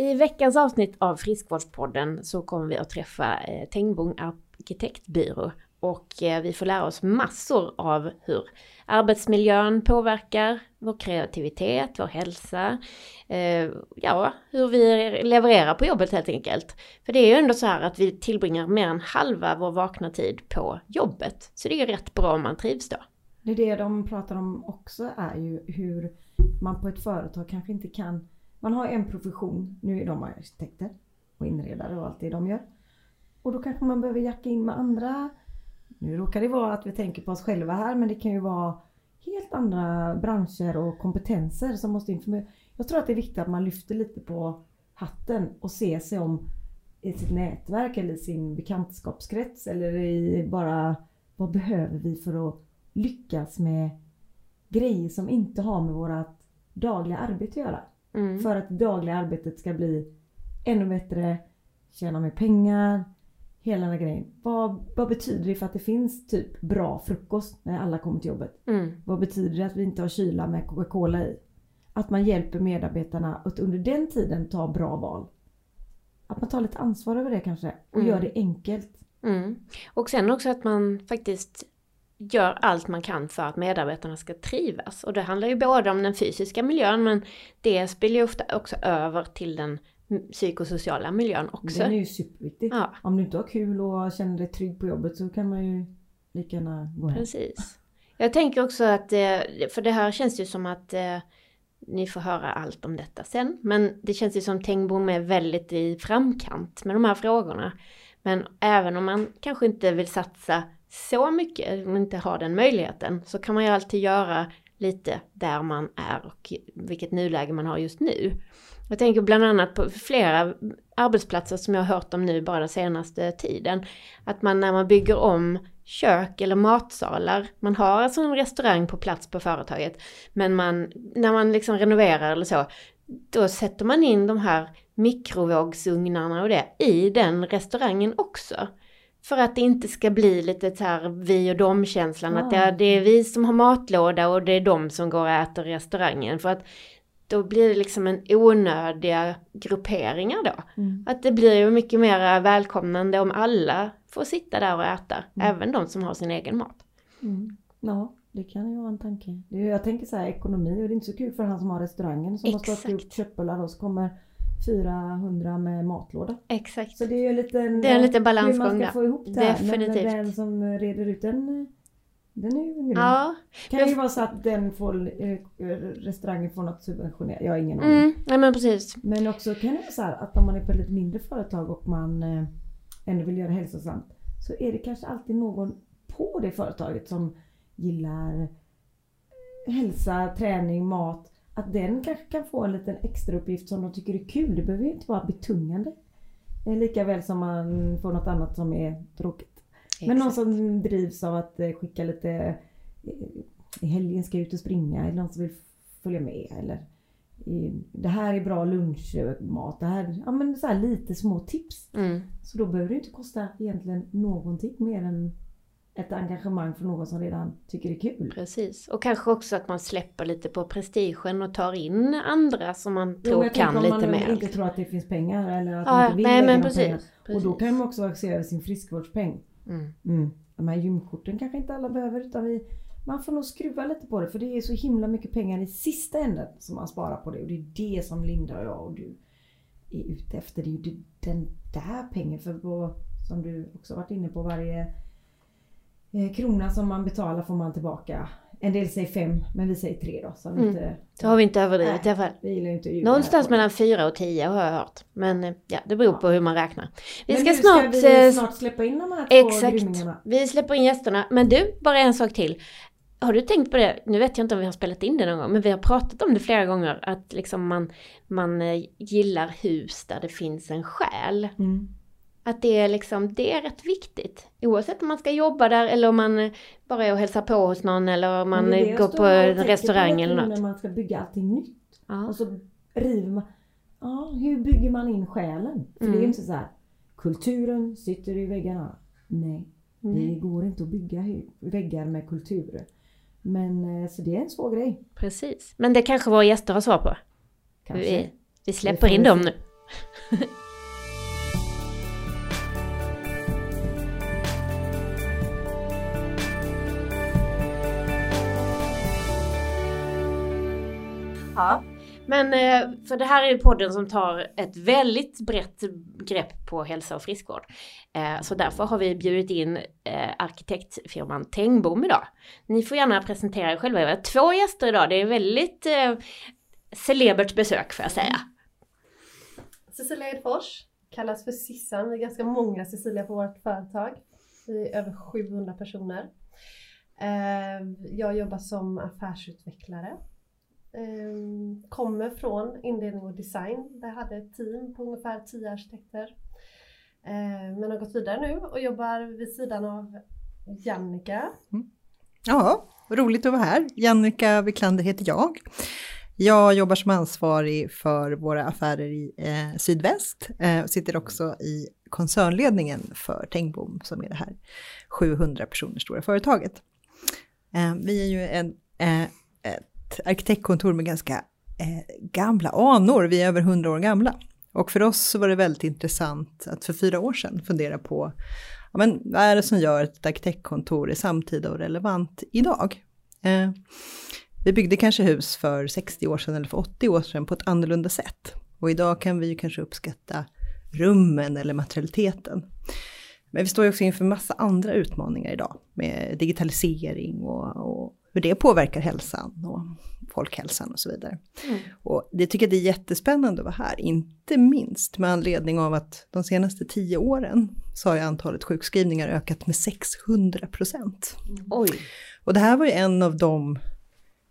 I veckans avsnitt av Friskvårdspodden så kommer vi att träffa eh, Tengbom arkitektbyrå och eh, vi får lära oss massor av hur arbetsmiljön påverkar vår kreativitet, vår hälsa, eh, ja, hur vi levererar på jobbet helt enkelt. För det är ju ändå så här att vi tillbringar mer än halva vår vakna tid på jobbet. Så det är ju rätt bra om man trivs då. Det är det de pratar om också är ju hur man på ett företag kanske inte kan man har en profession, nu är de arkitekter och inredare och allt det de gör. Och då kanske man behöver jacka in med andra. Nu råkar det vara att vi tänker på oss själva här men det kan ju vara helt andra branscher och kompetenser som måste informera. Jag tror att det är viktigt att man lyfter lite på hatten och ser sig om i sitt nätverk eller i sin bekantskapskrets eller i bara vad behöver vi för att lyckas med grejer som inte har med vårt dagliga arbete att göra. Mm. För att dagliga arbetet ska bli ännu bättre, tjäna mer pengar, hela den här grejen. Vad, vad betyder det för att det finns typ bra frukost när alla kommer till jobbet? Mm. Vad betyder det att vi inte har kyla med Coca-Cola i? Att man hjälper medarbetarna att under den tiden ta bra val. Att man tar lite ansvar över det kanske och mm. gör det enkelt. Mm. Och sen också att man faktiskt gör allt man kan för att medarbetarna ska trivas. Och det handlar ju både om den fysiska miljön men det spelar ju ofta också över till den psykosociala miljön också. Den är ju superviktig. Ja. Om du inte har kul och känner dig trygg på jobbet så kan man ju lika gärna gå hem. Precis. Jag tänker också att, eh, för det här känns ju som att eh, ni får höra allt om detta sen. Men det känns ju som Tengbom är väldigt i framkant med de här frågorna. Men även om man kanske inte vill satsa så mycket, om man inte har den möjligheten, så kan man ju alltid göra lite där man är och vilket nuläge man har just nu. Jag tänker bland annat på flera arbetsplatser som jag har hört om nu bara den senaste tiden. Att man när man bygger om kök eller matsalar, man har alltså en restaurang på plats på företaget, men man, när man liksom renoverar eller så, då sätter man in de här mikrovågsugnarna och det i den restaurangen också. För att det inte ska bli lite så här vi och dem känslan, ja. att det är, det är vi som har matlåda och det är de som går och äter i restaurangen. För att då blir det liksom en onödiga grupperingar då. Mm. Att det blir ju mycket mer välkomnande om alla får sitta där och äta, mm. även de som har sin egen mat. Mm. Ja, det kan ju vara en tanke. Jag tänker så här ekonomi och det är inte så kul för han som har restaurangen som Exakt. har stått och gjort köttbullar och så kommer 400 med matlåda. Exakt. Så det är ju en liten, det är en liten balansgång hur man ska få ihop det här. Definitivt. Men den som reder ut den den är ju grym. Ja. Kan ju vara så att den får, eh, restaurangen får något subventionerat. Jag har ingen aning. Mm, nej men precis. Men också kan det vara så här att om man är på ett lite mindre företag och man eh, ändå vill göra hälsosamt. Så är det kanske alltid någon på det företaget som gillar hälsa, träning, mat. Att den kanske kan få en liten extra uppgift som de tycker är kul. Det behöver ju inte vara betungande. Lika väl som man får något annat som är tråkigt. Men någon som drivs av att eh, skicka lite eh, i helgen ska jag ut och springa eller någon som vill följa med eller det här är bra lunchmat. Det här, ja men så här lite små tips. Mm. Så då behöver det inte kosta egentligen någonting mer än ett engagemang för någon som redan tycker det är kul. Precis, och kanske också att man släpper lite på prestigen och tar in andra som man tror jo, kan lite mer. Om man inte tror att det finns pengar eller att ja, man inte vill nej, men precis, pengar. Precis. Och då kan man också se över sin friskvårdspeng. Mm. Mm. De här gymkorten kanske inte alla behöver utan vi, man får nog skruva lite på det för det är så himla mycket pengar i sista änden som man sparar på det och det är det som Linda och jag och du är ute efter. Det är ju den där pengen för på, som du också varit inne på varje krona som man betalar får man tillbaka en del säger fem, men vi säger tre då. Så mm. inte, då har vi inte överdrivit i alla fall. Vi gillar inte Någonstans mellan fyra och tio har jag hört. Men eh, ja, det beror ja. på hur man räknar. Vi men ska, snart, ska vi eh, snart släppa in de här två Exakt. Vi släpper in gästerna. Men du, bara en sak till. Har du tänkt på det? Nu vet jag inte om vi har spelat in det någon gång, men vi har pratat om det flera gånger. Att liksom man, man eh, gillar hus där det finns en själ. Mm. Att det är liksom, det är rätt viktigt. Oavsett om man ska jobba där eller om man bara är och hälsar på hos någon eller om man går på en restaurang eller något. när man ska bygga allting nytt. Ja. Och så river man. Ja, hur bygger man in själen? För mm. det är mm. inte så här. Kulturen sitter i väggarna. Nej, mm. det går inte att bygga väggar med kultur. Men eh, så det är en svår grej. Precis. Men det kanske våra gäster har svar på. Kanske. Vi, vi släpper in dem nu. Ja, men eh, för det här är podden som tar ett väldigt brett grepp på hälsa och friskvård. Eh, så därför har vi bjudit in eh, arkitektfirman Tengbom idag. Ni får gärna presentera er själva. Vi har två gäster idag. Det är väldigt celebert besök får jag säga. Mm. Cecilia Edfors kallas för Sissan. Vi är ganska många Cecilia på vårt företag. Vi är över 700 personer. Jag jobbar som affärsutvecklare Ehm, kommer från inredning och design. Där jag hade ett team på ungefär 10 arkitekter. Ehm, men har gått vidare nu och jobbar vid sidan av Jannica. Mm. Ja, roligt att vara här. Jannica Wiklander heter jag. Jag jobbar som ansvarig för våra affärer i eh, Sydväst eh, och sitter också i koncernledningen för Tengbom som är det här 700 personer stora företaget. Eh, vi är ju en, eh, arkitektkontor med ganska eh, gamla anor, vi är över hundra år gamla. Och för oss så var det väldigt intressant att för fyra år sedan fundera på ja, men vad är det som gör att ett arkitektkontor är samtida och relevant idag? Eh, vi byggde kanske hus för 60 år sedan eller för 80 år sedan på ett annorlunda sätt. Och idag kan vi ju kanske uppskatta rummen eller materialiteten. Men vi står ju också inför massa andra utmaningar idag med digitalisering och, och hur det påverkar hälsan och folkhälsan och så vidare. Mm. Och det tycker jag det är jättespännande att vara här, inte minst med anledning av att de senaste tio åren så har ju antalet sjukskrivningar ökat med 600 procent. Mm. Och det här var ju en av de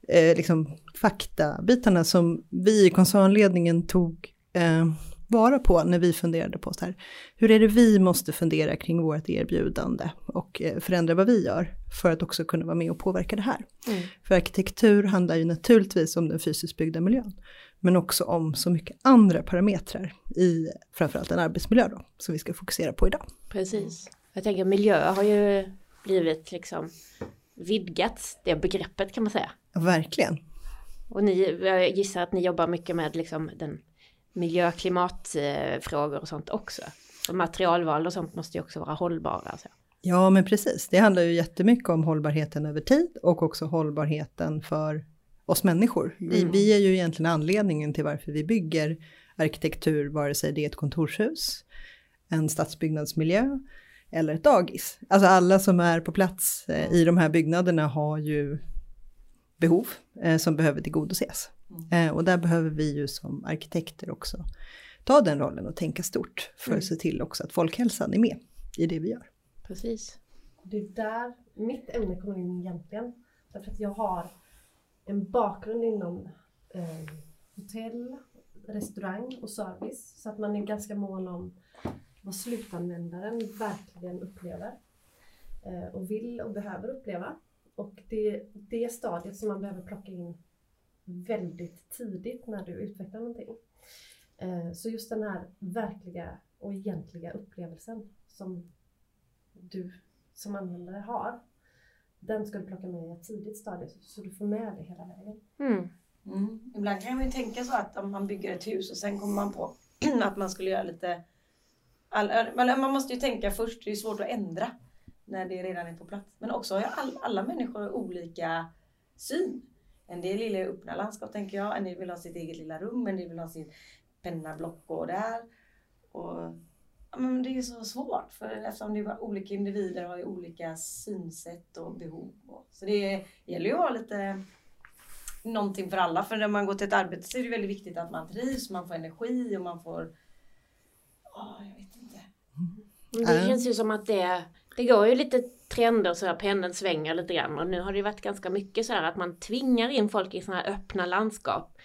eh, liksom, faktabitarna som vi i koncernledningen tog eh, vara på när vi funderade på så här, hur är det vi måste fundera kring vårt erbjudande och eh, förändra vad vi gör för att också kunna vara med och påverka det här. Mm. För arkitektur handlar ju naturligtvis om den fysiskt byggda miljön, men också om så mycket andra parametrar i framförallt en arbetsmiljö då, som vi ska fokusera på idag. Precis. Jag tänker miljö har ju blivit liksom vidgats, det begreppet kan man säga. Verkligen. Och ni, jag gissar att ni jobbar mycket med liksom den miljö klimatfrågor och sånt också. Och materialval och sånt måste ju också vara hållbara. Så. Ja, men precis. Det handlar ju jättemycket om hållbarheten över tid och också hållbarheten för oss människor. Mm. Vi är ju egentligen anledningen till varför vi bygger arkitektur, vare sig det är ett kontorshus, en stadsbyggnadsmiljö eller ett dagis. Alltså alla som är på plats eh, i de här byggnaderna har ju behov eh, som behöver tillgodoses. Mm. Eh, och där behöver vi ju som arkitekter också ta den rollen och tänka stort för mm. att se till också att folkhälsan är med i det vi gör. Precis. Det är där mitt ämne kommer in egentligen. Därför att jag har en bakgrund inom eh, hotell, restaurang och service. Så att man är ganska mån om vad slutanvändaren verkligen upplever. Eh, och vill och behöver uppleva. Och det är det stadiet som man behöver plocka in väldigt tidigt när du utvecklar någonting. Eh, så just den här verkliga och egentliga upplevelsen som du som användare har, den ska du plocka med i ett tidigt stadie så du får med det hela vägen. Mm. Mm. Ibland kan man ju tänka så att om man bygger ett hus och sen kommer man på att man skulle göra lite... All, man måste ju tänka först, det är svårt att ändra när det redan är på plats. Men också har all, alla människor olika syn. En del gillar öppna landskap tänker jag, en del vill ha sitt eget lilla rum, en del vill ha sin penna, block och där. Och, ja, men det är så svårt för eftersom det är olika individer har ju olika synsätt och behov. Och, så det gäller ju att ha lite någonting för alla. För när man går till ett arbete så är det väldigt viktigt att man trivs, man får energi och man får... Oh, jag vet inte. Mm. Det känns ju som att det, det går ju lite trender så här, pendeln svänger lite grann och nu har det varit ganska mycket så här att man tvingar in folk i sådana här öppna landskap.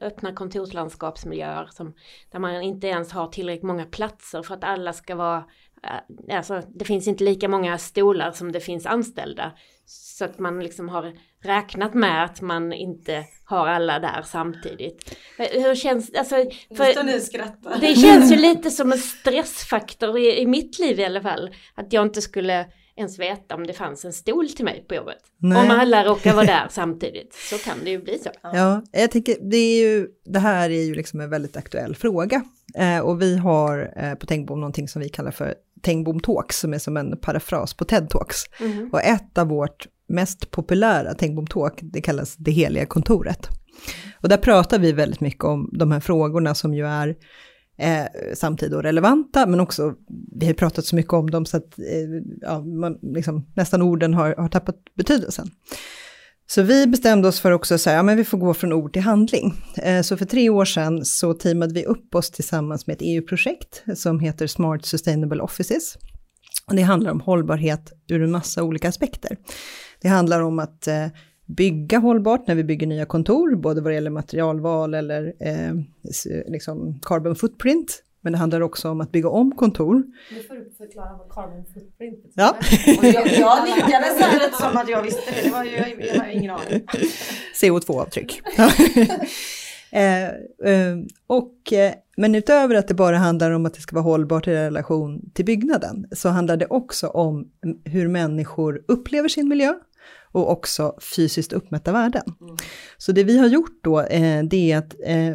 Öppna kontorslandskapsmiljöer som, där man inte ens har tillräckligt många platser för att alla ska vara Alltså, det finns inte lika många stolar som det finns anställda. Så att man liksom har räknat med att man inte har alla där samtidigt. Hur känns alltså, för. Det känns ju lite som en stressfaktor i, i mitt liv i alla fall. Att jag inte skulle ens veta om det fanns en stol till mig på jobbet. Nej. Om alla råkar vara där samtidigt så kan det ju bli så. Ja, jag tänker det, är ju, det här är ju liksom en väldigt aktuell fråga Eh, och vi har eh, på Tengbom någonting som vi kallar för Tengbom Talks, som är som en parafras på TED Talks. Mm. Och ett av vårt mest populära Tengbom Talk, det kallas Det heliga kontoret. Och där pratar vi väldigt mycket om de här frågorna som ju är eh, samtida och relevanta, men också, vi har pratat så mycket om dem så att eh, ja, man, liksom, nästan orden har, har tappat betydelsen. Så vi bestämde oss för också att säga, ja men vi får gå från ord till handling. Eh, så för tre år sedan så teamade vi upp oss tillsammans med ett EU-projekt som heter Smart Sustainable Offices. Och det handlar om hållbarhet ur en massa olika aspekter. Det handlar om att eh, bygga hållbart när vi bygger nya kontor, både vad det gäller materialval eller eh, liksom carbon footprint. Men det handlar också om att bygga om kontor. Nu får du förklara vad carbon footprint är. Ja. Och jag, jag nickade så här som att jag visste det. Det var ju, jag, jag har ingen aning. CO2-avtryck. eh, eh, och, eh, men utöver att det bara handlar om att det ska vara hållbart i relation till byggnaden, så handlar det också om hur människor upplever sin miljö och också fysiskt uppmätta värden. Så det vi har gjort då, eh, det är att eh,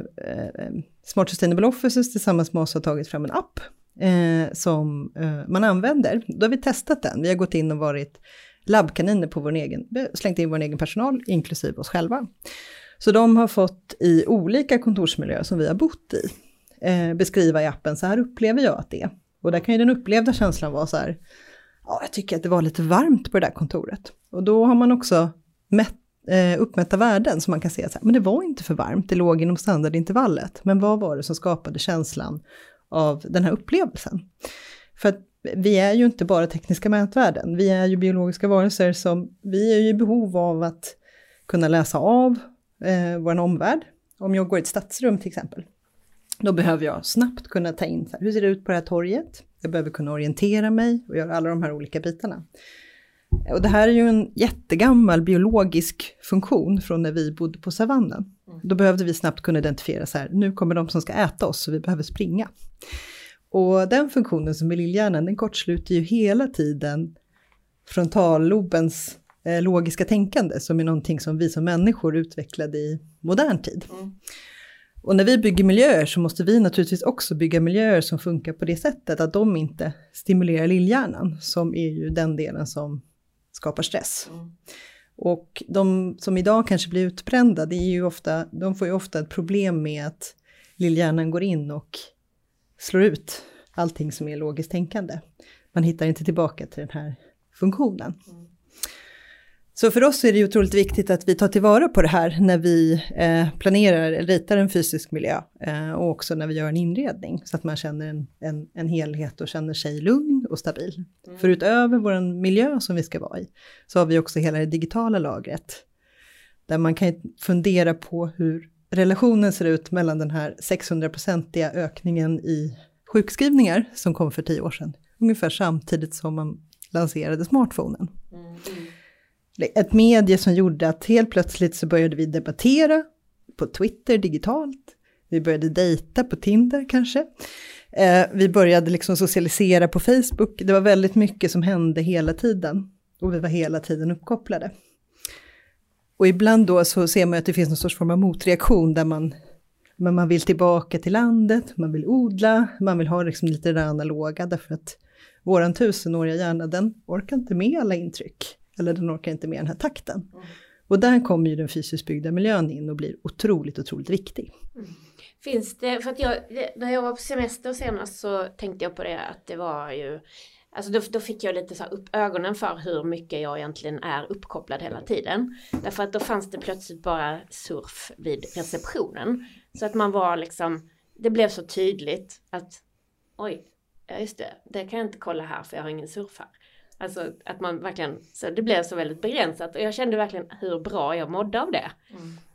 Smart Sustainable Offices tillsammans med oss har tagit fram en app eh, som eh, man använder. Då har vi testat den. Vi har gått in och varit labbkaniner på vår egen, slängt in vår egen personal, inklusive oss själva. Så de har fått i olika kontorsmiljöer som vi har bott i, eh, beskriva i appen, så här upplever jag att det är. Och där kan ju den upplevda känslan vara så här, ja, jag tycker att det var lite varmt på det där kontoret. Och då har man också mätt, eh, uppmätta värden som man kan se, så här, men det var inte för varmt, det låg inom standardintervallet. Men vad var det som skapade känslan av den här upplevelsen? För att vi är ju inte bara tekniska mätvärden, vi är ju biologiska varelser som, vi är ju i behov av att kunna läsa av eh, vår omvärld. Om jag går i ett stadsrum till exempel, då behöver jag snabbt kunna ta in, så här, hur ser det ut på det här torget? Jag behöver kunna orientera mig och göra alla de här olika bitarna. Och det här är ju en jättegammal biologisk funktion från när vi bodde på savannen. Då behövde vi snabbt kunna identifiera så här, nu kommer de som ska äta oss så vi behöver springa. Och den funktionen som är lillhjärnan, den kortsluter ju hela tiden frontallobens eh, logiska tänkande, som är någonting som vi som människor utvecklade i modern tid. Och när vi bygger miljöer så måste vi naturligtvis också bygga miljöer som funkar på det sättet att de inte stimulerar lillhjärnan, som är ju den delen som skapar stress. Och de som idag kanske blir utbrända, det är ju ofta, de får ju ofta ett problem med att lillhjärnan går in och slår ut allting som är logiskt tänkande. Man hittar inte tillbaka till den här funktionen. Så för oss är det otroligt viktigt att vi tar tillvara på det här när vi eh, planerar eller ritar en fysisk miljö eh, och också när vi gör en inredning så att man känner en, en, en helhet och känner sig lugn och stabil. För utöver vår miljö som vi ska vara i så har vi också hela det digitala lagret där man kan fundera på hur relationen ser ut mellan den här 600-procentiga ökningen i sjukskrivningar som kom för tio år sedan, ungefär samtidigt som man lanserade smartphonen ett medie som gjorde att helt plötsligt så började vi debattera på Twitter digitalt. Vi började dejta på Tinder kanske. Eh, vi började liksom socialisera på Facebook. Det var väldigt mycket som hände hela tiden. Och vi var hela tiden uppkopplade. Och ibland då så ser man att det finns någon sorts form av motreaktion där man, men man vill tillbaka till landet, man vill odla, man vill ha liksom lite det där analoga därför att våran tusenåriga hjärna den orkar inte med alla intryck. Eller den orkar inte med den här takten. Och där kommer ju den fysiskt byggda miljön in och blir otroligt, otroligt viktig. Mm. Finns det, för att jag, när jag var på semester senast så tänkte jag på det att det var ju Alltså då, då fick jag lite så här upp ögonen för hur mycket jag egentligen är uppkopplad hela tiden. Därför att då fanns det plötsligt bara surf vid receptionen. Så att man var liksom, det blev så tydligt att oj, ja just det, det kan jag inte kolla här för jag har ingen surf här. Alltså att man verkligen, så det blev så väldigt begränsat och jag kände verkligen hur bra jag mådde av det.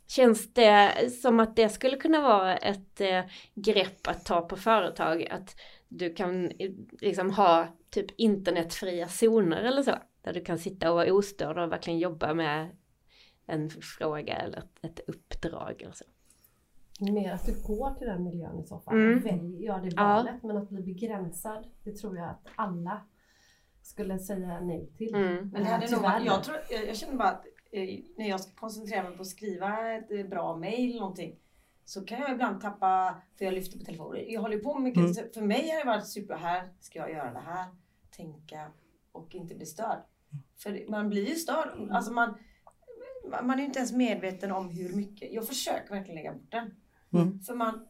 Känns det som att det skulle kunna vara ett eh, grepp att ta på företag? Att du kan eh, liksom ha typ internetfria zoner eller så? Där du kan sitta och vara ostörd och verkligen jobba med en fråga eller ett, ett uppdrag eller så. Mer att du går till den miljön i så fall. Mm. Välj, ja, det är Ja. valet. Men att bli begränsad, det tror jag att alla skulle säga nej till. Mm. Men det hade nog jag, tror, jag, jag känner bara att eh, när jag ska koncentrera mig på att skriva ett eh, bra mail eller någonting så kan jag ibland tappa, för jag lyfter på telefonen. Jag håller på mycket. Mm. För mig har det varit super, här ska jag göra det här, tänka och inte bli störd. För man blir ju störd. Alltså man, man är ju inte ens medveten om hur mycket. Jag försöker verkligen lägga bort den. Mm. För man...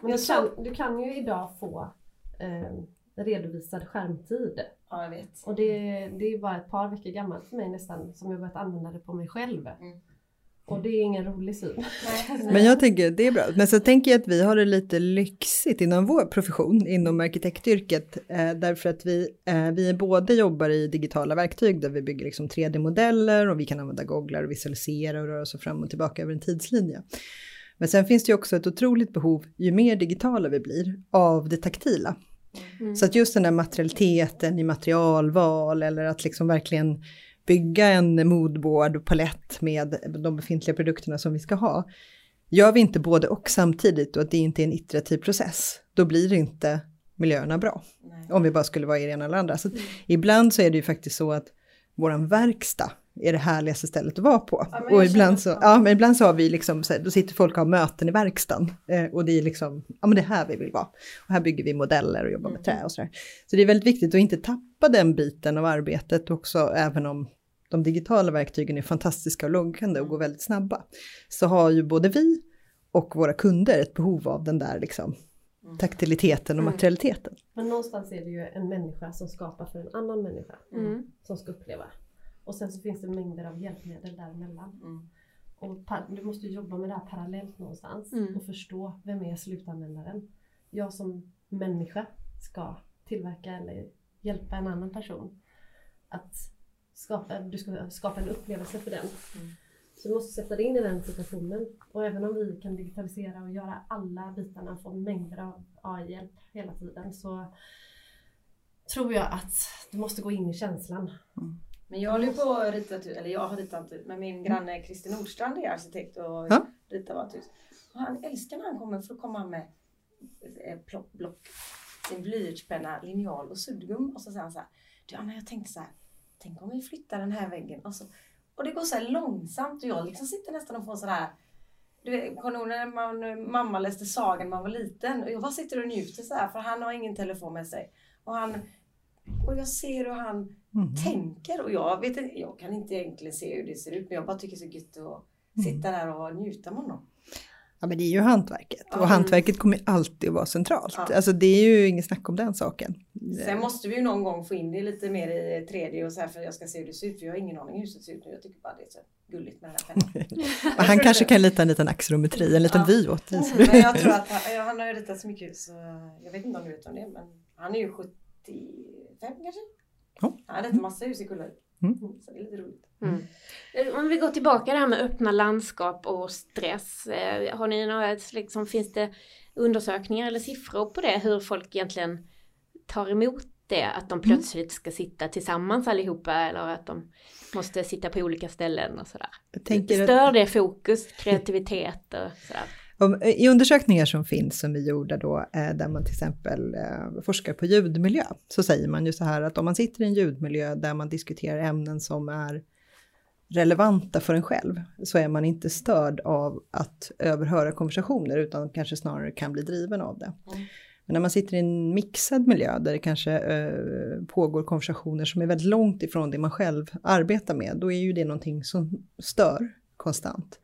Men du, kan, du kan ju idag få eh, redovisad skärmtid. Ja, jag vet. Och det, det är bara ett par veckor gammalt för mig nästan som jag börjat använda det på mig själv. Mm. Och det är ingen rolig syn. Men jag tänker, det är bra. Men så tänker jag att vi har det lite lyxigt inom vår profession, inom arkitektyrket, eh, därför att vi, eh, vi både jobbar i digitala verktyg där vi bygger liksom 3D-modeller och vi kan använda googlar och visualisera och röra oss fram och tillbaka över en tidslinje. Men sen finns det ju också ett otroligt behov, ju mer digitala vi blir, av det taktila. Mm. Så att just den där materialiteten i materialval eller att liksom verkligen bygga en moodboard och palett med de befintliga produkterna som vi ska ha. Gör vi inte både och samtidigt och att det inte är en iterativ process, då blir inte miljöerna bra. Nej. Om vi bara skulle vara i det ena eller andra. Så att ibland så är det ju faktiskt så att våran verkstad är det härligaste stället att vara på. Ja, och ibland så, ja, men ibland så har vi liksom, så här, då sitter folk och har möten i verkstaden. Eh, och det är liksom, ja men det är här vi vill vara. Och här bygger vi modeller och jobbar med trä och sådär. Så det är väldigt viktigt att inte tappa den biten av arbetet också, även om de digitala verktygen är fantastiska och loggande och går väldigt snabba. Så har ju både vi och våra kunder ett behov av den där liksom taktiliteten och Mm. materialiteten. Men någonstans är det ju en människa som skapar för en annan människa Mm. som ska uppleva. Och sen så finns det mängder av hjälpmedel däremellan. Mm. Och du måste jobba med det här parallellt någonstans Mm. och förstå vem är slutanvändaren. Jag som människa ska tillverka eller hjälpa en annan person att skapa, du ska skapa en upplevelse för den. Mm. Så du måste sätta dig in i den situationen. Och även om vi kan digitalisera och göra alla bitarna och få mängder av AI-hjälp hela tiden så tror jag att du måste gå in i känslan. Men jag håller ju på att rita, ett- eller jag har ritat ut, men min granne Christer Nordstrand är arkitekt och Ja. ritar vårt hus. Och han älskar när han kommer för att komma med eh, plock, block, sin blyertspenna, linjal och suddgum. Och så säger han så här, du Anna jag tänkte så här, tänk om vi flyttar den här väggen. Och, så, och det går så här långsamt och jag liksom sitter nästan och får sån här du vet, kommer när man, mamma läste sagan när man var liten? Och jag bara sitter och njuter så här för han har ingen telefon med sig. Och, han, och jag ser hur han Mm. tänker och jag vet inte, jag kan inte egentligen se hur det ser ut men jag bara tycker det är så gött att Mm. sitta där och njuta med honom. Ja men det är ju hantverket och hantverket kommer alltid att vara centralt. Ja. Alltså det är ju inget snack om den saken. Sen måste vi ju någon gång få in det lite mer i 3D och så här för jag ska se hur det ser ut för jag har ingen aning hur huset ser ut nu. Jag tycker bara det är så gulligt med den här pennan. Han kanske kan lita en liten axrometri, en liten Ja. vy åt dig. Men jag tror att han, han har ritat så mycket så jag vet inte om du vet om det men han är ju 75 kanske? Ja. Han har ritat massa hus i Kullaryd. Mm. Så det är lite roligt. Mm. Eh, Om vi går tillbaka det här med öppna landskap och stress. eh, Har ni några, liksom, finns det undersökningar eller siffror på det? Hur folk egentligen tar emot det? Att de plötsligt ska sitta tillsammans allihopa eller att de måste sitta på olika ställen och sådär. Stör det fokus, kreativitet och sådär? Om, I undersökningar som finns som vi gjorde då, eh, där man till exempel eh, forskar på ljudmiljö, så säger man ju så här att om man sitter i en ljudmiljö där man diskuterar ämnen som är relevanta för en själv, så är man inte störd av att överhöra konversationer, utan kanske snarare kan bli driven av det. Mm. Men när man sitter i en mixad miljö där det kanske eh, pågår konversationer som är väldigt långt ifrån det man själv arbetar med, då är ju det någonting som stör konstant.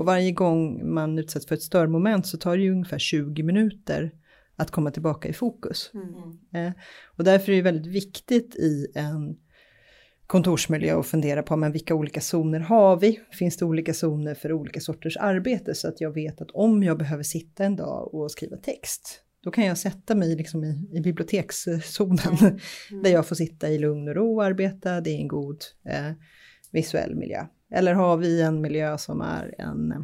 Och varje gång man utsätts för ett störmoment så tar det ju ungefär 20 minuter att komma tillbaka i fokus. Mm. Eh, och därför är det väldigt viktigt i en kontorsmiljö att fundera på men vilka olika zoner har vi? Finns det olika zoner för olika sorters arbete så att jag vet att om jag behöver sitta en dag och skriva text, då kan jag sätta mig liksom i, i bibliotekszonen där jag får sitta i lugn och ro och arbeta, det är en god eh, visuell miljö. Eller har vi en miljö som är en eh,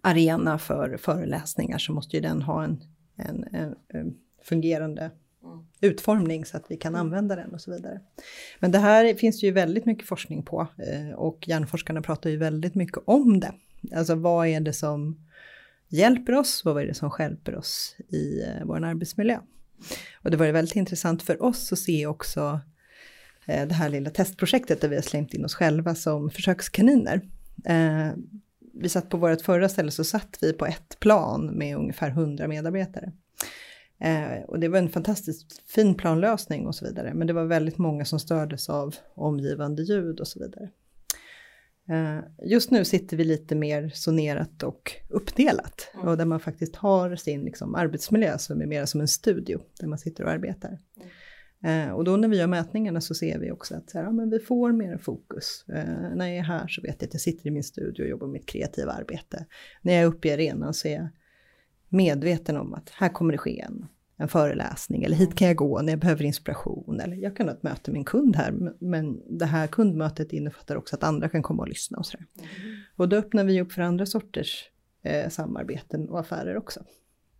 arena för föreläsningar så måste ju den ha en, en, en, en fungerande Mm. utformning så att vi kan använda den och så vidare. Men det här finns det ju väldigt mycket forskning på eh, och hjärnforskarna pratar ju väldigt mycket om det. Alltså vad är det som hjälper oss, vad är det som hjälper oss i eh, vår arbetsmiljö? Och det var ju väldigt intressant för oss att se också det här lilla testprojektet där vi har slängt in oss själva som försökskaniner. Eh, vi satt på vårt förra ställe så satt vi på ett plan med ungefär 100 medarbetare. Eh, och det var en fantastiskt fin planlösning och så vidare. Men det var väldigt många som stördes av omgivande ljud och så vidare. Eh, just nu sitter vi lite mer sonerat och uppdelat mm. och där man faktiskt har sin liksom, arbetsmiljö som är mer som en studio där man sitter och arbetar. Mm. Eh, och då när vi gör mätningarna så ser vi också att så här, ja, men vi får mer fokus. Eh, när jag är här så vet jag att jag sitter i min studio och jobbar med mitt kreativa arbete. När jag är uppe i arenan så är jag medveten om att här kommer det ske en en föreläsning eller hit kan jag gå när jag behöver inspiration eller jag kan ha ett möte med en kund här men det här kundmötet innefattar också att andra kan komma och lyssna och sådär. Mm. Och då öppnar vi upp för andra sorters eh, samarbeten och affärer också.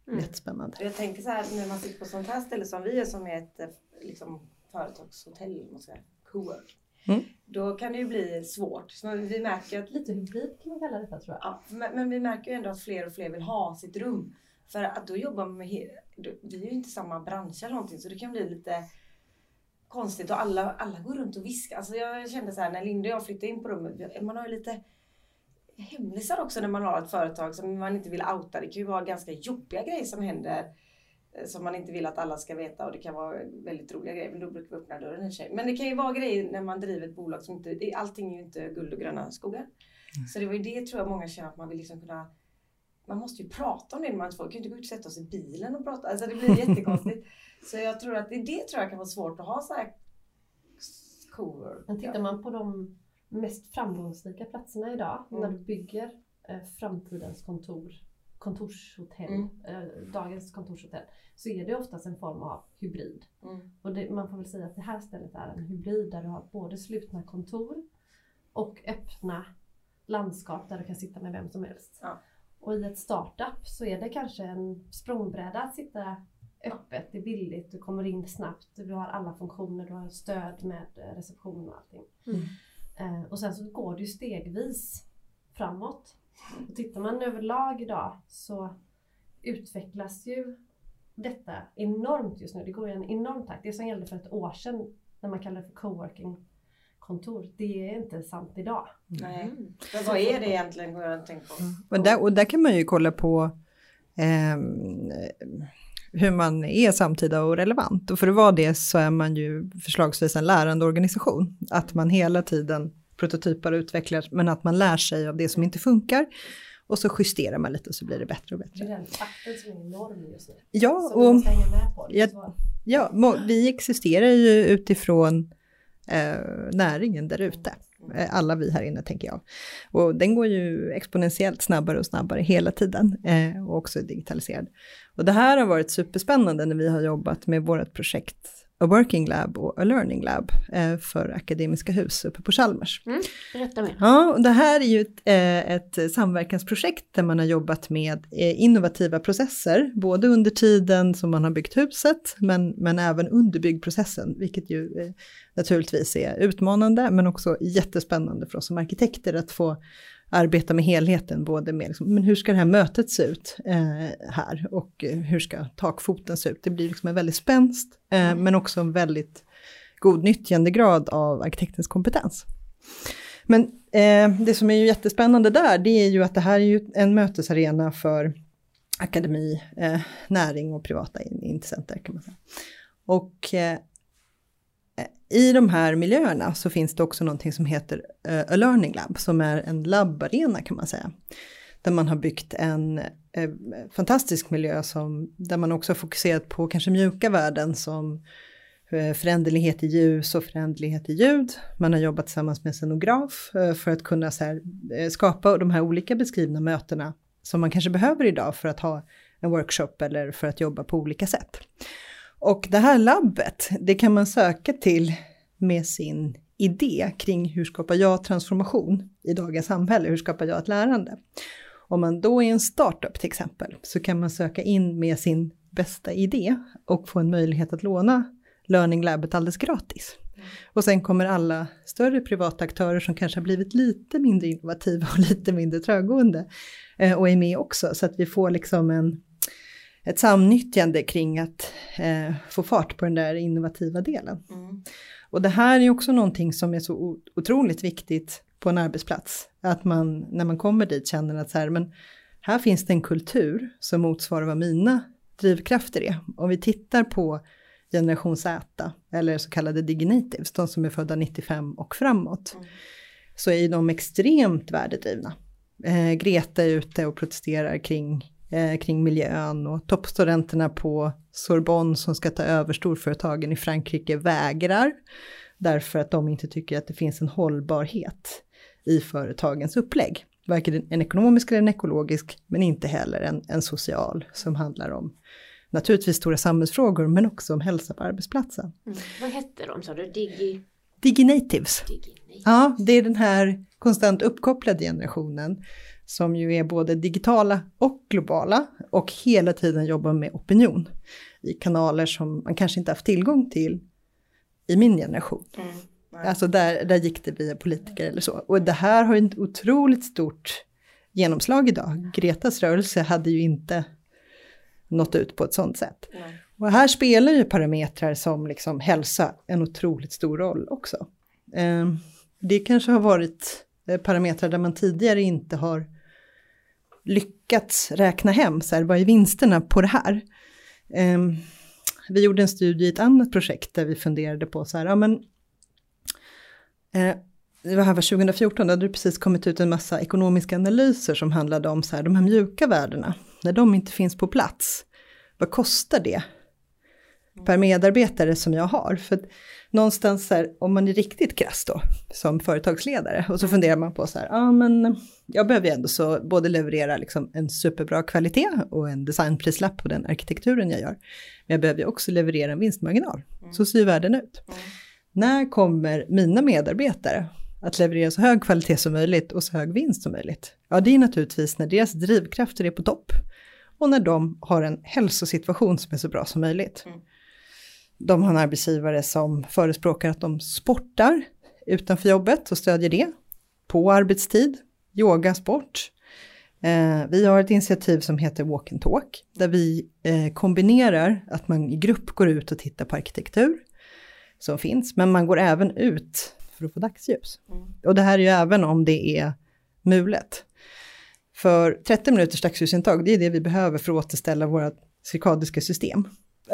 Mm. Jättespännande. Jag tänker så här när man sitter på sånt här ställe som vi är som är ett eh, liksom, företagshotell, måste jag co-work. Mm. Då kan det ju bli svårt. Så vi märker att, lite hybrid kan man kalla detta tror jag. Ja, men, men vi märker ju ändå att fler och fler vill ha sitt rum. För att då jobbar man med, vi är ju inte samma bransch eller någonting så det kan bli lite konstigt och alla, alla går runt och viskar. Alltså jag kände så här när Linda och jag flyttade in på rummet, man har ju lite hemlisar också när man har ett företag som man inte vill outa. Det kan ju vara ganska jobbiga grejer som händer som man inte vill att alla ska veta och det kan vara väldigt roliga grejer. Men då brukar vi öppna dörren i sig. Men det kan ju vara grejer när man driver ett bolag som inte, allting är ju inte guld och gröna skogar. Mm. Så det var ju det tror jag många känner att man vill liksom kunna man måste ju prata om det man får. kan ju inte gå ut och sätta oss i bilen och prata. Alltså det blir jättekonstigt. så jag tror att det, det tror jag kan vara svårt att ha så här cool Men tittar man på de mest framgångsrika platserna idag mm. när du bygger eh, framtidens kontor, kontorshotell, mm. eh, dagens kontorshotell, så är det oftast en form av hybrid. Mm. Och det, man får väl säga att det här stället är en hybrid där du har både slutna kontor och öppna landskap där du kan sitta med vem som helst. Ja. Och i ett startup så är det kanske en språngbräda att sitta öppet, det är billigt, du kommer in snabbt, du har alla funktioner, du har stöd med reception och allting. Mm. Eh, och sen så går det ju stegvis framåt. Och tittar man överlag idag så utvecklas ju detta enormt just nu. Det går i en enorm takt. Det som gällde för ett år sedan när man kallade det för coworking kontor. Det är inte sant idag. Nej. Mm. Men vad är det egentligen? Går jag tänka på? Och, där, och där kan man ju kolla på eh, hur man är samtida och relevant. Och för att vara det så är man ju förslagsvis en lärande organisation. Att man hela tiden prototypar och utvecklar, men att man lär sig av det som inte funkar. Och så justerar man lite och så blir det bättre och bättre. Det är den takten som är norm just nu. Ja, och, ja, ja, vi existerar ju utifrån eh, näringen där ute. Eh, alla vi här inne tänker jag. Och den går ju exponentiellt snabbare och snabbare hela tiden eh, och också digitaliserad. Och det här har varit superspännande när vi har jobbat med vårt projekt A Working Lab och A Learning Lab eh, för Akademiska Hus uppe på Chalmers. Mm, berätta mer. Ja, och det här är ju ett, eh, ett samverkansprojekt där man har jobbat med eh, innovativa processer, både under tiden som man har byggt huset, men, men även under byggprocessen, vilket ju naturligtvis är utmanande, men också jättespännande för oss som arkitekter att få arbeta med helheten, både med liksom, men hur ska det här mötet se ut eh, här och eh, hur ska takfoten se ut. Det blir liksom en väldigt spänst, eh, mm. men också en väldigt god nyttjandegrad av arkitektens kompetens. Men eh, det som är ju jättespännande där, det är ju att det här är ju en mötesarena för akademi, eh, näring och privata intressenter kan man säga. Och eh, i de här miljöerna så finns det också någonting som heter uh, A Learning Lab, som är en labbarena kan man säga. Där man har byggt en uh, fantastisk miljö som, där man också har fokuserat på kanske mjuka värden som uh, föränderlighet i ljus och föränderlighet i ljud. Man har jobbat tillsammans med scenograf för att kunna här, skapa de här olika beskrivna mötena som man kanske behöver idag för att ha en workshop eller för att jobba på olika sätt. Och det här labbet, det kan man söka till med sin idé kring hur skapar jag transformation i dagens samhälle, hur skapar jag ett lärande? Om man då är en startup till exempel så kan man söka in med sin bästa idé och få en möjlighet att låna Learning Labet alldeles gratis. Och sen kommer alla större privata aktörer som kanske har blivit lite mindre innovativa och lite mindre trögående eh, och är med också så att vi får liksom en ett samnyttjande kring att eh, få fart på den där innovativa delen. Mm. Och det här är också någonting som är så otroligt viktigt på en arbetsplats. Att man när man kommer dit känner att så här, men här finns det en kultur som motsvarar vad mina drivkrafter är. Om vi tittar på generation Z eller så kallade diginatives, de som är födda 95 och framåt, mm. så är de extremt värdedrivna. Eh, Greta är ute och protesterar kring, eh, kring miljön och toppstudenterna på Sorbonne som ska ta över storföretagen i Frankrike vägrar därför att de inte tycker att det finns en hållbarhet i företagens upplägg. Varken en ekonomisk eller en ekologisk, men inte heller en, en social som handlar om naturligtvis stora samhällsfrågor, men också om hälsa på arbetsplatsen. Mm. Vad hette de sa du? Digi... Diginatives. Diginatives. Ja, det är den här konstant uppkopplade generationen som ju är både digitala och globala och hela tiden jobbar med opinion i kanaler som man kanske inte haft tillgång till i min generation. Mm. Alltså där, där gick det via politiker eller så. Och det här har ju ett otroligt stort genomslag idag. Gretas rörelse hade ju inte nått ut på ett sånt sätt. Nej. Och här spelar ju parametrar som liksom hälsa en otroligt stor roll också. Eh, det kanske har varit eh, parametrar där man tidigare inte har lyckats räkna hem, så här, vad är vinsterna på det här? Eh, vi gjorde en studie i ett annat projekt där vi funderade på så här, ja men eh, det här var 2014, då hade det precis kommit ut en massa ekonomiska analyser som handlade om så här, de här mjuka värdena, när de inte finns på plats, vad kostar det per medarbetare som jag har? För någonstans så här, om man är riktigt krass då, som företagsledare, och så funderar man på så här, ja men jag behöver ju ändå så både leverera liksom en superbra kvalitet och en designprislapp på den arkitekturen jag gör, men jag behöver ju också leverera en vinstmarginal. Mm. Så ser världen ut. Mm. När kommer mina medarbetare att leverera så hög kvalitet som möjligt och så hög vinst som möjligt? Ja, det är naturligtvis när deras drivkrafter är på topp och när de har en hälsosituation som är så bra som möjligt. Mm. De har en arbetsgivare som förespråkar att de sportar utanför jobbet och stödjer det på arbetstid, yoga, sport. Eh, vi har ett initiativ som heter Walk and Talk där vi eh, kombinerar att man i grupp går ut och tittar på arkitektur som finns, men man går även ut för att få dagsljus. Mm. Och det här är ju även om det är mulet. För 30 minuters dagsljusintag, det är det vi behöver för att återställa våra cirkadiska system.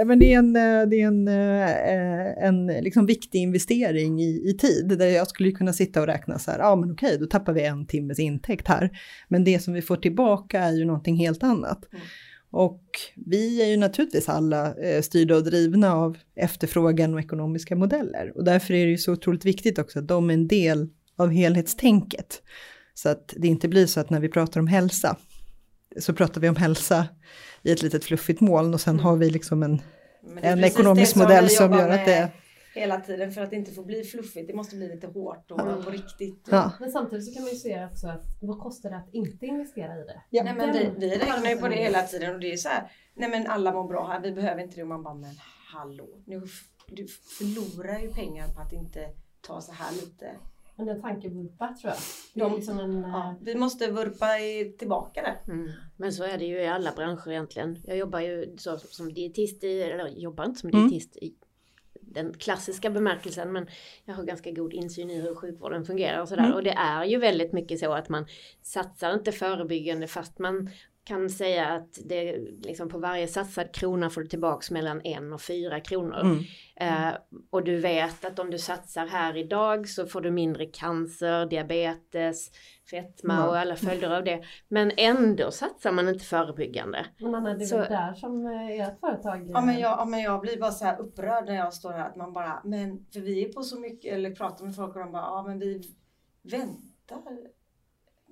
Men det är en, eh, det är en, eh, en liksom viktig investering i, i tid, där jag skulle kunna sitta och räkna så här, ja men okej, då tappar vi en timmes intäkt här. Men det som vi får tillbaka är ju någonting helt annat. Mm. Och vi är ju naturligtvis alla eh, styrda och drivna av efterfrågan och ekonomiska modeller. Och därför är det ju så otroligt viktigt också att de är en del av helhetstänket. Så att det inte blir så att när vi pratar om hälsa, så pratar vi om hälsa i ett litet fluffigt moln och sen mm. har vi liksom en, en ekonomisk modell som gör att det hela tiden för att det inte får bli fluffigt. Det måste bli lite hårt och mm. på riktigt. Ja. Men samtidigt så kan man ju se också att vad kostar det att inte investera i det? Ja. Nej, men vi, vi räknar ju på det hela tiden och det är så här. Nej men alla mår bra här, vi behöver inte det. Och man bara men hallå, nu, du förlorar ju pengar på att inte ta så här lite en tankevurpa tror jag. De, liksom en, ja, eh, vi måste vurpa i, tillbaka det. Mm. Men så är det ju i alla branscher egentligen. Jag jobbar ju så, som dietist i, eller jobbar inte som mm. dietist i den klassiska bemärkelsen men jag har ganska god insyn i hur sjukvården fungerar och sådär. Mm. Och det är ju väldigt mycket så att man satsar inte förebyggande fast man kan säga att det liksom på varje satsad krona får du tillbaks mellan en och fyra kronor. Mm. Eh, och du vet att om du satsar här idag så får du mindre cancer, diabetes, fetma mm. och alla följder av det. Men ändå satsar man inte förebyggande. Men Anna, det är så... väl där som eh, ert företag... Ja men, jag, ja men jag blir bara så här upprörd när jag står här att man bara, men för vi är på så mycket, eller pratar med folk och de bara, ja men vi väntar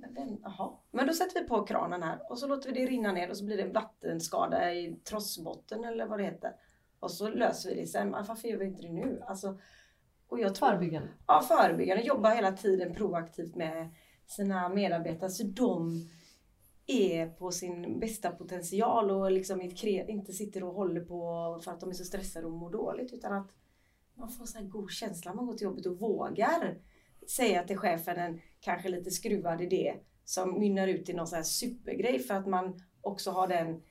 men, aha. men då sätter vi på kranen här och så låter vi det rinna ner och så blir det en vattenskada i trossbotten eller vad det heter. Och så löser vi det sen. Varför gör vi inte det nu? Alltså, och jag tror, förebyggande? Ja, förebyggande. Jobba hela tiden proaktivt med sina medarbetare så de är på sin bästa potential och liksom inte sitter och håller på för att de är så stressade och mår dåligt utan att man får så här god känsla när man går till jobbet och vågar säga till chefen en kanske lite skruvad idé som mynnar ut i någon sån här supergrej för att man också har den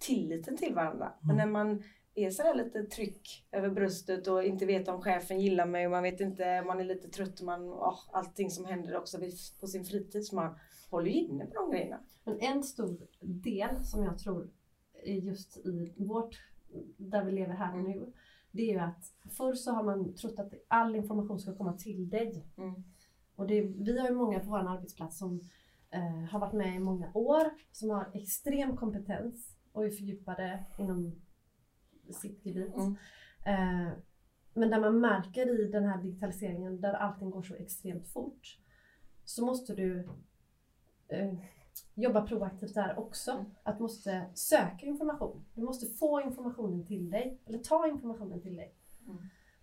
tilliten till varandra. Mm. Men när man är sådär lite tryck över bröstet och inte vet om chefen gillar mig och man vet inte, man är lite trött och man, oh, allting som händer också på sin fritid så man håller inne på de grejerna. Men en stor del som jag tror är just i vårt, där vi lever här och nu, det är ju att förr så har man trott att all information ska komma till dig. Mm. Och det, vi har ju många på vår arbetsplats som eh, har varit med i många år, som har extrem kompetens och är fördjupade inom sitt gebit. Mm. Eh, men där man märker i den här digitaliseringen där allting går så extremt fort så måste du eh, jobba proaktivt där också. Mm. Att du måste söka information. Du måste få informationen till dig, eller ta informationen till dig. Mm.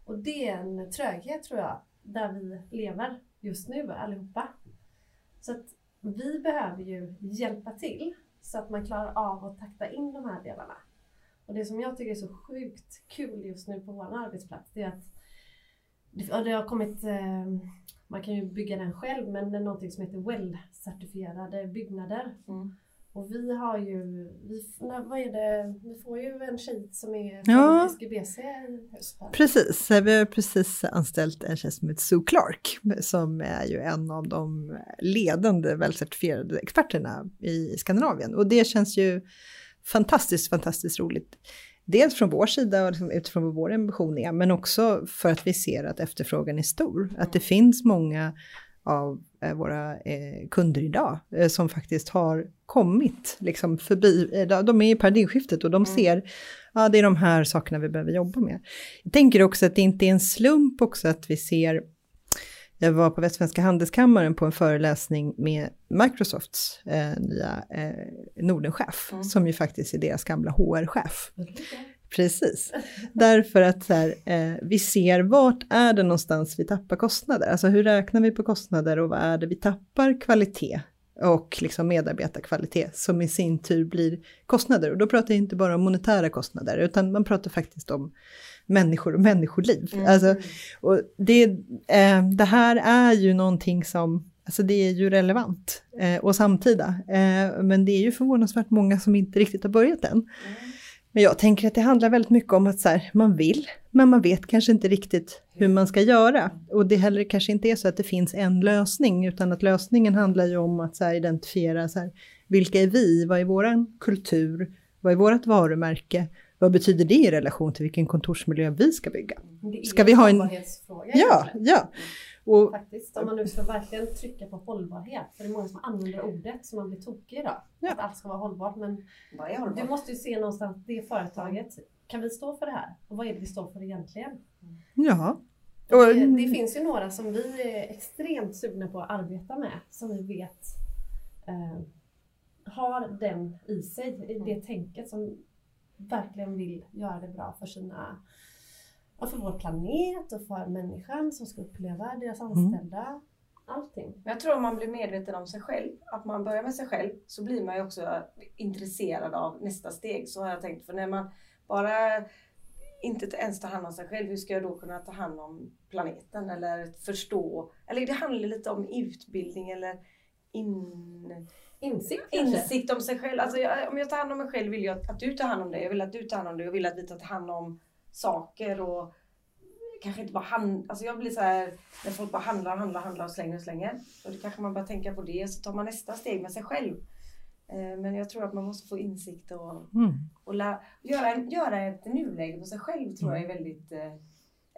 Och det är en tröghet tror jag, där vi lever just nu allihopa. Så att vi behöver ju hjälpa till så att man klarar av att takta in de här delarna. Och det som jag tycker är så sjukt kul just nu på vår arbetsplats det är att det, har kommit, eh, man kan ju bygga den själv, men det är någonting som heter WELL-certifierade byggnader. Mm. Och vi har ju, vi, vad är det, vi får ju en tjej som är Ja. från SGBC i höst. Precis, vi har precis anställt en tjej som heter Sue Clark som är ju en av de ledande välcertifierade experterna i Skandinavien och det känns ju fantastiskt, fantastiskt roligt. Dels från vår sida och liksom utifrån vad vår ambition är, men också för att vi ser att efterfrågan är stor. Att det finns många av våra eh, kunder idag eh, som faktiskt har kommit liksom förbi, eh, de är i paradigmskiftet och de ser, ja det är de här sakerna vi behöver jobba med. Jag tänker också att det inte är en slump också att vi ser, jag var på Västsvenska Handelskammaren på en föreläsning med Microsofts eh, nya eh, Nordenchef, Mm. som ju faktiskt är deras gamla HR-chef. Precis. Därför att så här, eh, vi ser vart är det någonstans vi tappar kostnader. Alltså hur räknar vi på kostnader och vad är det vi tappar kvalitet och liksom medarbetarkvalitet som i sin tur blir kostnader. Och då pratar jag inte bara om monetära kostnader utan man pratar faktiskt om människor och människoliv. Mm. Alltså, och det, eh, det här är ju någonting som Alltså det är ju relevant eh, och samtida. Eh, men det är ju förvånansvärt många som inte riktigt har börjat än. Men jag tänker att det handlar väldigt mycket om att så här, man vill, men man vet kanske inte riktigt hur man ska göra. Och det heller kanske inte är så att det finns en lösning, utan att lösningen handlar ju om att så här, identifiera så här, vilka är vi, vad är våran kultur, vad är vårt varumärke, vad betyder det i relation till vilken kontorsmiljö vi ska bygga? Ska vi ha en- Ja, ja. Och Faktiskt, om man nu ska verkligen trycka på hållbarhet. För det är många som använder ordet som man blir tokig idag. Ja. Att allt ska vara hållbart. Men Vad är du hållbart? måste ju se någonstans, det företaget, kan vi stå för det här? Och vad är det vi står för egentligen? ja. Och, Det, det finns ju några som vi är extremt sugna på att arbeta med, som vi vet eh, har den i sig, det tänket som verkligen vill göra det bra för sina ja, för vår planet och för människan som ska uppleva deras anställda. Allting. Men jag tror om man blir medveten om sig själv, att man börjar med sig själv, så blir man ju också intresserad av nästa steg. Så har jag tänkt. För när man bara inte ens tar hand om sig själv, hur ska jag då kunna ta hand om planeten? Eller förstå? Eller det handlar lite om utbildning eller in, Insikt kanske? insikt om sig själv. Alltså jag, om jag tar hand om mig själv vill jag att du tar hand om dig. Jag vill att du tar hand om dig. Jag vill att vi tar hand om saker och kanske inte bara hand, alltså jag blir så här när folk bara handlar, handlar, handlar och slänger och slänger. Och då kanske man bara tänka på det så tar man nästa steg med sig själv. Eh, Men jag tror att man måste få insikt och, mm. och lä, göra, en, göra ett nuläge på sig själv tror jag är väldigt eh,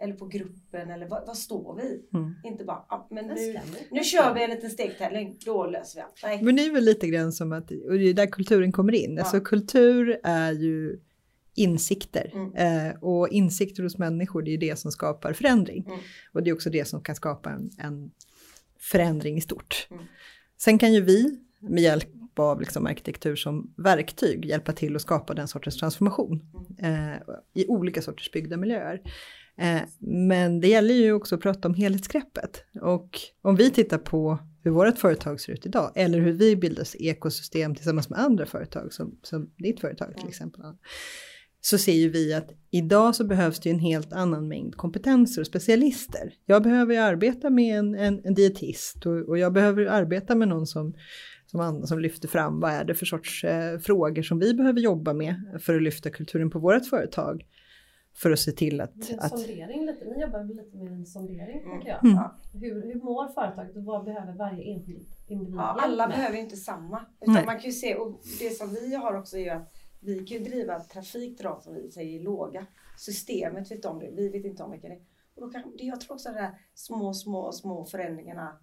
eller på gruppen eller vad, vad står vi? Mm. Inte bara, ah, men nu, nu kör vi en liten stegtävling, då löser vi allt. Nej. Men det är väl lite grann som att, och det är där kulturen kommer in. Ja. Alltså kultur är ju insikter. Mm. Eh, och insikter hos människor, det är det som skapar förändring. Mm. Och det är också det som kan skapa en, en förändring i stort. Mm. Sen kan ju vi med hjälp av liksom arkitektur som verktyg hjälpa till att skapa den sortens transformation Mm. eh, i olika sorters byggda miljöer. Eh, men det gäller ju också att prata om helhetsgreppet. Och om vi tittar på hur vårt företag ser ut idag, eller hur vi bildar ekosystem tillsammans med andra företag, som, som ditt företag till Mm. exempel, så ser ju vi att idag så behövs det ju en helt annan mängd kompetenser och specialister. Jag behöver ju arbeta med en, en, en dietist och, och jag behöver arbeta med någon som, som, an, som lyfter fram vad är det för sorts eh, frågor som vi behöver jobba med för att lyfta kulturen på vårt företag. för att se till att... En att sondering lite. Ni jobbar väl lite med en sondering, Mm. jag. Mm. Ja. Hur, hur mår företaget och vad behöver varje enskild individ Ja, alla med? behöver ju inte samma. Utan Nej. man kan ju se, och det som vi har också är ju att vi kan ju driva trafik till de som vi säger är låga. Systemet vet om det, vi vet inte om vilka det är. Och då kan, det- jag tror också att de här små, små, små förändringarna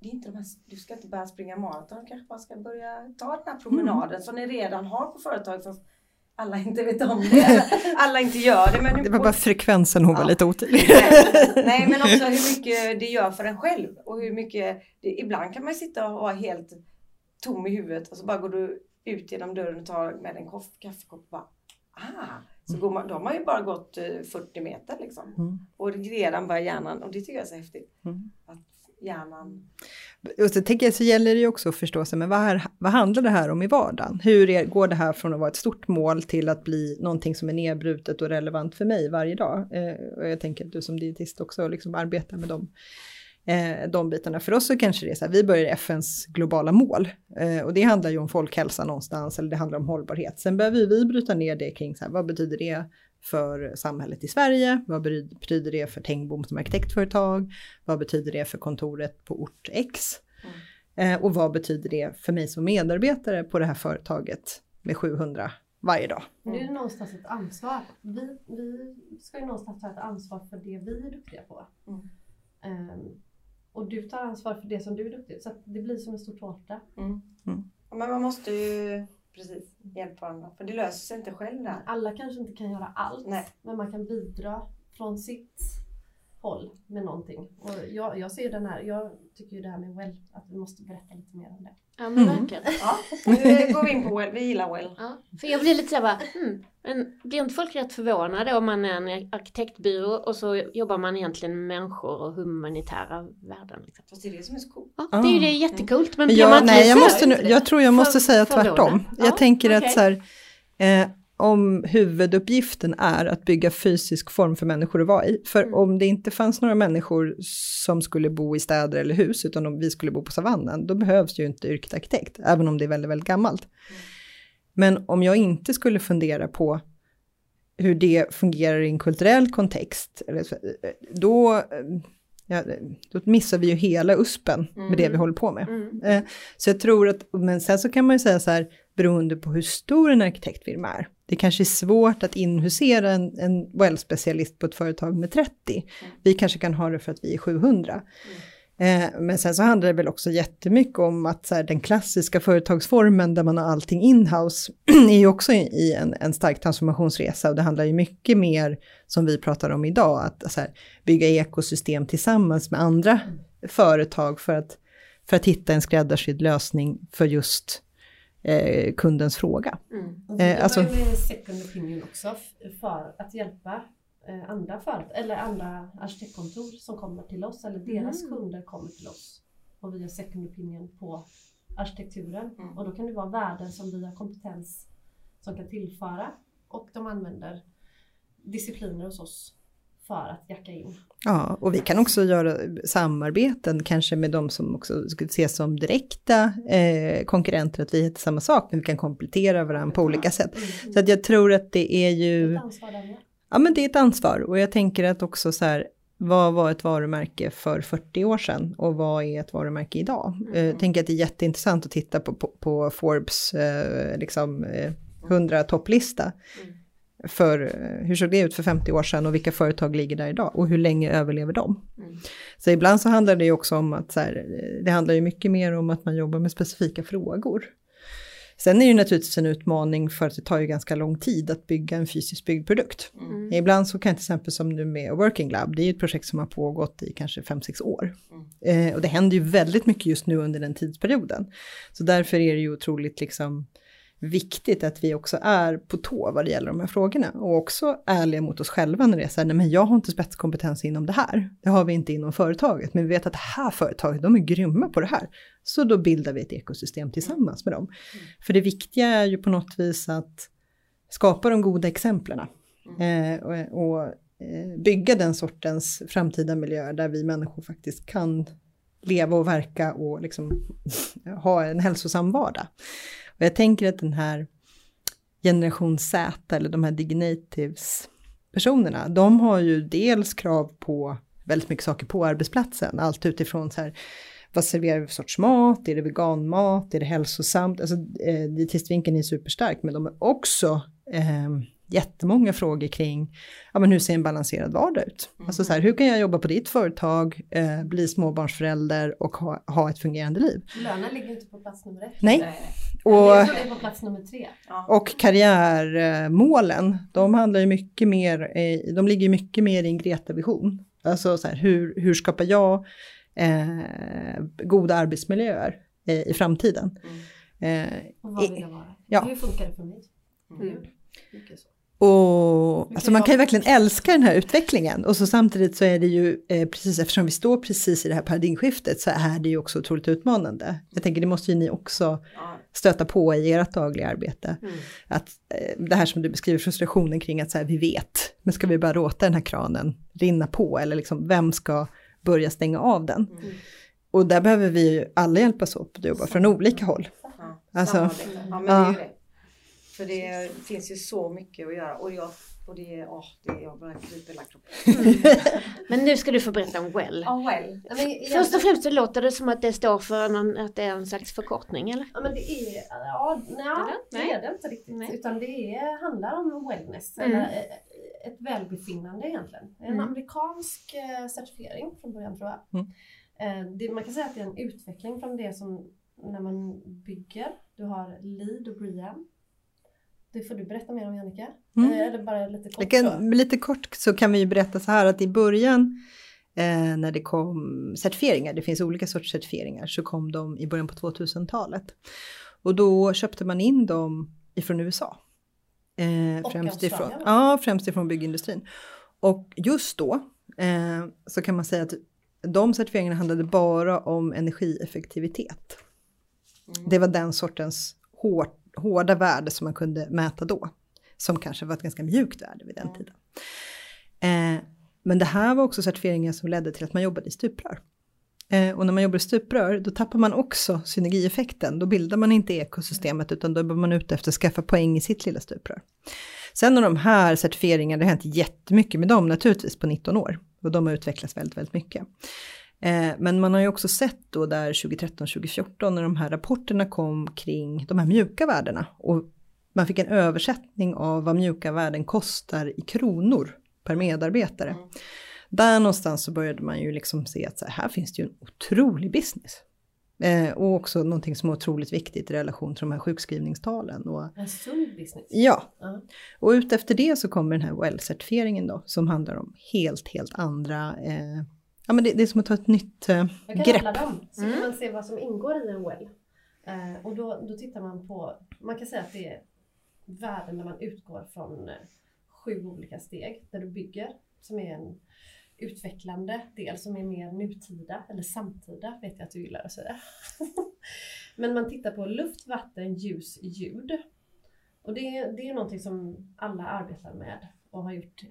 det är inte de här, du ska inte börja springa maraton, du kanske bara ska börja ta den här promenaden som ni redan har på företaget fast alla inte vet om det. Alla inte gör det. Men det var bara frekvensen hon var Ja. lite otydlig. Nej, Nej, men också hur mycket det gör för en själv. Och hur mycket, det, ibland kan man sitta och vara helt tom i huvudet och så bara går du ut genom dörren och tar med en koff, kaffekopp och bara ah, så går man, då har man ju bara gått eh, 40 meter liksom. Mm. Och redan börjar hjärnan, och det tycker jag är så häftigt. Mm. Att hjärnan, Och så tänker jag så gäller det ju också att förstå sig, men vad, här, vad handlar det här om i vardagen? Hur är, går det här från att vara ett stort mål till att bli någonting som är nedbrutet och relevant för mig varje dag? Eh, och jag tänker att du som dietist också liksom arbetar med dem. Eh, de bitarna. För oss så kanske det är så här, vi börjar FNs globala mål eh, och det handlar ju om folkhälsa någonstans eller det handlar om hållbarhet. Sen behöver vi bryta ner det kring så här, vad betyder det för samhället i Sverige? Vad betyder det för Tengbom som arkitektföretag? Vad betyder det för kontoret på ort X? Eh, och vad betyder det för mig som medarbetare på det här företaget med 700 varje dag? Men det är någonstans ett ansvar. Vi, vi ska ju någonstans ta ett ansvar för det vi är duktiga på. Mm. Ehm, och du tar ansvar för det som du är duktig. Så att det blir som en stor tårta. mm. Mm. Men man måste ju precis hjälpa varandra. För det löser sig inte själv där. Alla kanske inte kan göra allt. Nej. Men man kan bidra från sitt håll med någonting. Och jag, jag ser den här, jag tycker ju det här med well, att vi måste berätta lite mer om det. Ja men Mm. verkligen. Ja, nu går vi in på well. Vi gillar well. Ja, för jag blir lite såhär bara, hmm, men blir inte folk rätt förvånade om man är en arkitektbyrå och så jobbar man egentligen med människor och humanitära värden? Liksom. Fast det är det som är så coolt. Ja, det är ju det jättecoolt men Men blir man inte nej, jag, måste nu, jag tror jag måste för- säga tvärtom. Ja, jag tänker okej. att så här, eh, om huvuduppgiften är att bygga fysisk form för människor att vara i. För Mm. om det inte fanns några människor som skulle bo i städer eller hus, utan om vi skulle bo på savannen, då behövs ju inte yrket arkitekt, även om det är väldigt, väldigt gammalt. Men om jag inte skulle fundera på hur det fungerar i en kulturell kontext, då, ja, då missar vi ju hela uspen med det vi håller på med. Mm. Eh, Så jag tror att, men sen så kan man ju säga så här, beroende på hur stor en arkitektfirma är. Det kanske är svårt att inhusera en, en well-specialist på ett företag med 30. Vi kanske kan ha det för att vi är 700. Eh, men sen så handlar det väl också jättemycket om att så här, den klassiska företagsformen där man har allting in-house är ju också i en, en stark transformationsresa och det handlar ju mycket mer som vi pratar om idag, att här, bygga ekosystem tillsammans med andra företag för att, för att hitta en skräddarsydd lösning för just eh, kundens fråga. Mm. Eh, jag alltså- har ju med second opinion också för att hjälpa eh, andra företag eller andra arkitektkontor som kommer till oss eller deras Mm. kunder kommer till oss och vi har second opinion på arkitekturen. Mm. Och då kan det vara värden som vi har kompetens som kan tillföra och de använder discipliner hos oss för att jacka in. Ja, och vi kan också göra samarbeten kanske med de som också skulle ses som direkta eh, konkurrenter, att vi heter samma sak, men vi kan komplettera varandra på olika sätt. Mm. Så att jag tror att det är ju, Ett ansvar där med. ja men det är ett ansvar och jag tänker att också så här, vad var ett varumärke för 40 år sedan och vad är ett varumärke idag? Eh, Jag tänker att det är jätteintressant att titta på, på, på Forbes eh, liksom, eh, 100 topplista. För eh, hur såg det ut för 50 år sedan och vilka företag ligger där idag och hur länge överlever de? Mm. Så ibland så handlar det ju också om att så här, eh, det handlar ju mycket mer om att man jobbar med specifika frågor. Sen är det ju naturligtvis en utmaning för att det tar ju ganska lång tid att bygga en fysiskt byggd produkt. Mm. Ibland så kan till exempel som nu med Working Lab, det är ju ett projekt som har pågått i kanske 5-6 år. Eh, och det händer ju väldigt mycket just nu under den tidsperioden. Så därför är det ju otroligt liksom viktigt att vi också är på tå vad det gäller de här frågorna. Och också ärliga mot oss själva när det är så här, nej men jag har inte spetskompetens inom det här. Det har vi inte inom företaget, men vi vet att det här företaget, de är grymma på det här. Så då bildar vi ett ekosystem tillsammans med dem. För det viktiga är ju på något vis att skapa de goda exemplen. Eh, och och eh, bygga den sortens framtida miljöer där vi människor faktiskt kan leva och verka och liksom ha en hälsosam vardag. Och jag tänker att den här generation Z eller de här dignatives, personerna, de har ju dels krav på väldigt mycket saker på arbetsplatsen, allt utifrån så här, vad serverar vi för sorts mat? Är det veganmat? Är det hälsosamt? Alltså, eh, dietistvinkeln är superstark, men de är också eh, jättemånga frågor kring ja, men hur ser en balanserad vardag ut? Mm. Alltså så här, hur kan jag jobba på ditt företag, eh, bli småbarnsförälder och ha, ha ett fungerande liv? Lönen ligger inte på plats nummer ett. Nej. Och, det är på plats nummer tre. Och karriärmålen, de handlar ju mycket mer, eh, de ligger mycket mer i en Greta-vision. Alltså så här, hur, hur skapar jag eh, goda arbetsmiljöer eh, i framtiden? Mm. Eh, och vad vill jag vara? Ja. Hur funkar det för mig? Mm. Mm. Och alltså man kan ju verkligen älska den här utvecklingen och så samtidigt så är det ju eh, precis eftersom vi står precis i det här paradigmskiftet så är det ju också otroligt utmanande. Jag tänker det måste ju ni också stöta på i ert dagliga arbete. Mm. Att eh, det här som du beskriver frustrationen kring att så här, vi vet, men ska vi bara låta den här kranen rinna på eller liksom vem ska börja stänga av den? Mm. Och där behöver vi ju alla hjälpas åt och jobba från olika håll. Alltså, ja, men det är det. För det finns ju så mycket att göra och jag och det, åh, det jag bara kryper hela kroppen. Men nu ska du få berätta om Well. Ja, well. Först och främst så låter det som att det står för någon, att det är en slags förkortning eller? Ja men det är, ja, nej, det, det är det inte riktigt. Nej. Utan det är, handlar om wellness, mm. eller eh, ett välbefinnande egentligen. En mm. amerikansk eh, certifiering från början tror jag. Mm. Eh, det, man kan säga att det är en utveckling från det som när man bygger. Du har LEED och BREEAM det får du berätta mer om Jannike. Mm. Eh, eller bara lite kort? Kan, lite kort så kan vi ju berätta så här att i början eh, när det kom certifieringar, det finns olika sorters certifieringar, så kom de i början på 2000-talet. Och då köpte man in dem ifrån USA. Eh, och främst ifrån, ja, främst ifrån byggindustrin. Och just då eh, så kan man säga att de certifieringarna handlade bara om energieffektivitet. Mm. Det var den sortens hårt hårda värde som man kunde mäta då. Som kanske var ett ganska mjukt värde vid den mm. tiden. Eh, men det här var också certifieringar som ledde till att man jobbade i stuprör. Eh, och när man jobbar i stuprör då tappar man också synergieffekten. Då bildar man inte ekosystemet utan då är man ute efter att skaffa poäng i sitt lilla stuprör. Sen har de här certifieringarna, det har hänt jättemycket med dem naturligtvis på 19 år. Och de har utvecklats väldigt, väldigt mycket. Eh, men man har ju också sett då där 2013-2014 när de här rapporterna kom kring de här mjuka värdena och man fick en översättning av vad mjuka värden kostar i kronor per medarbetare. Mm. Där någonstans så började man ju liksom se att så här, här finns det ju en otrolig business. Eh, och också någonting som är otroligt viktigt i relation till de här sjukskrivningstalen. Och, en sund business. Ja. Uh -huh. Och utefter det så kommer den här well-certifieringen då som handlar om helt, helt andra eh, Ja men det, det är som att ta ett nytt eh, Jag kan grepp. dem, så mm. kan man se vad som ingår i en well. Eh, och då, då tittar man på, man kan säga att det är värden där man utgår från eh, sju olika steg där du bygger som är en utvecklande del som är mer nutida eller samtida vet jag att du gillar att säga. Men man tittar på luft, vatten, ljus, ljud. Och det, det är någonting som alla arbetar med och har gjort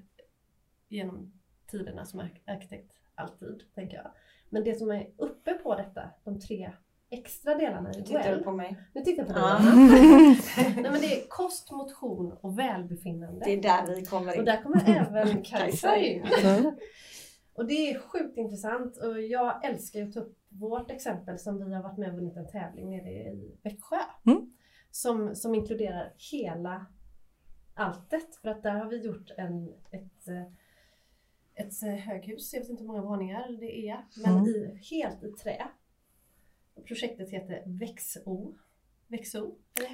genom tiderna som arkitekt alltid, tänker jag. Men det som är uppe på detta, de tre extra delarna i Nu tittar du på mig. Nu tittar på dig. Nej men det är kost, motion och välbefinnande. Det är där vi kommer in. Och där kommer även Kajsa in. och det är sjukt intressant och jag älskar att ta upp vårt exempel som vi har varit med och vunnit en tävling nere i Växjö. Mm. Som, som inkluderar hela alltet. För att där har vi gjort en, ett eh, ett eh, höghus, jag vet inte hur många våningar det är, men mm. i, helt i trä. Projektet heter Växo. Växo?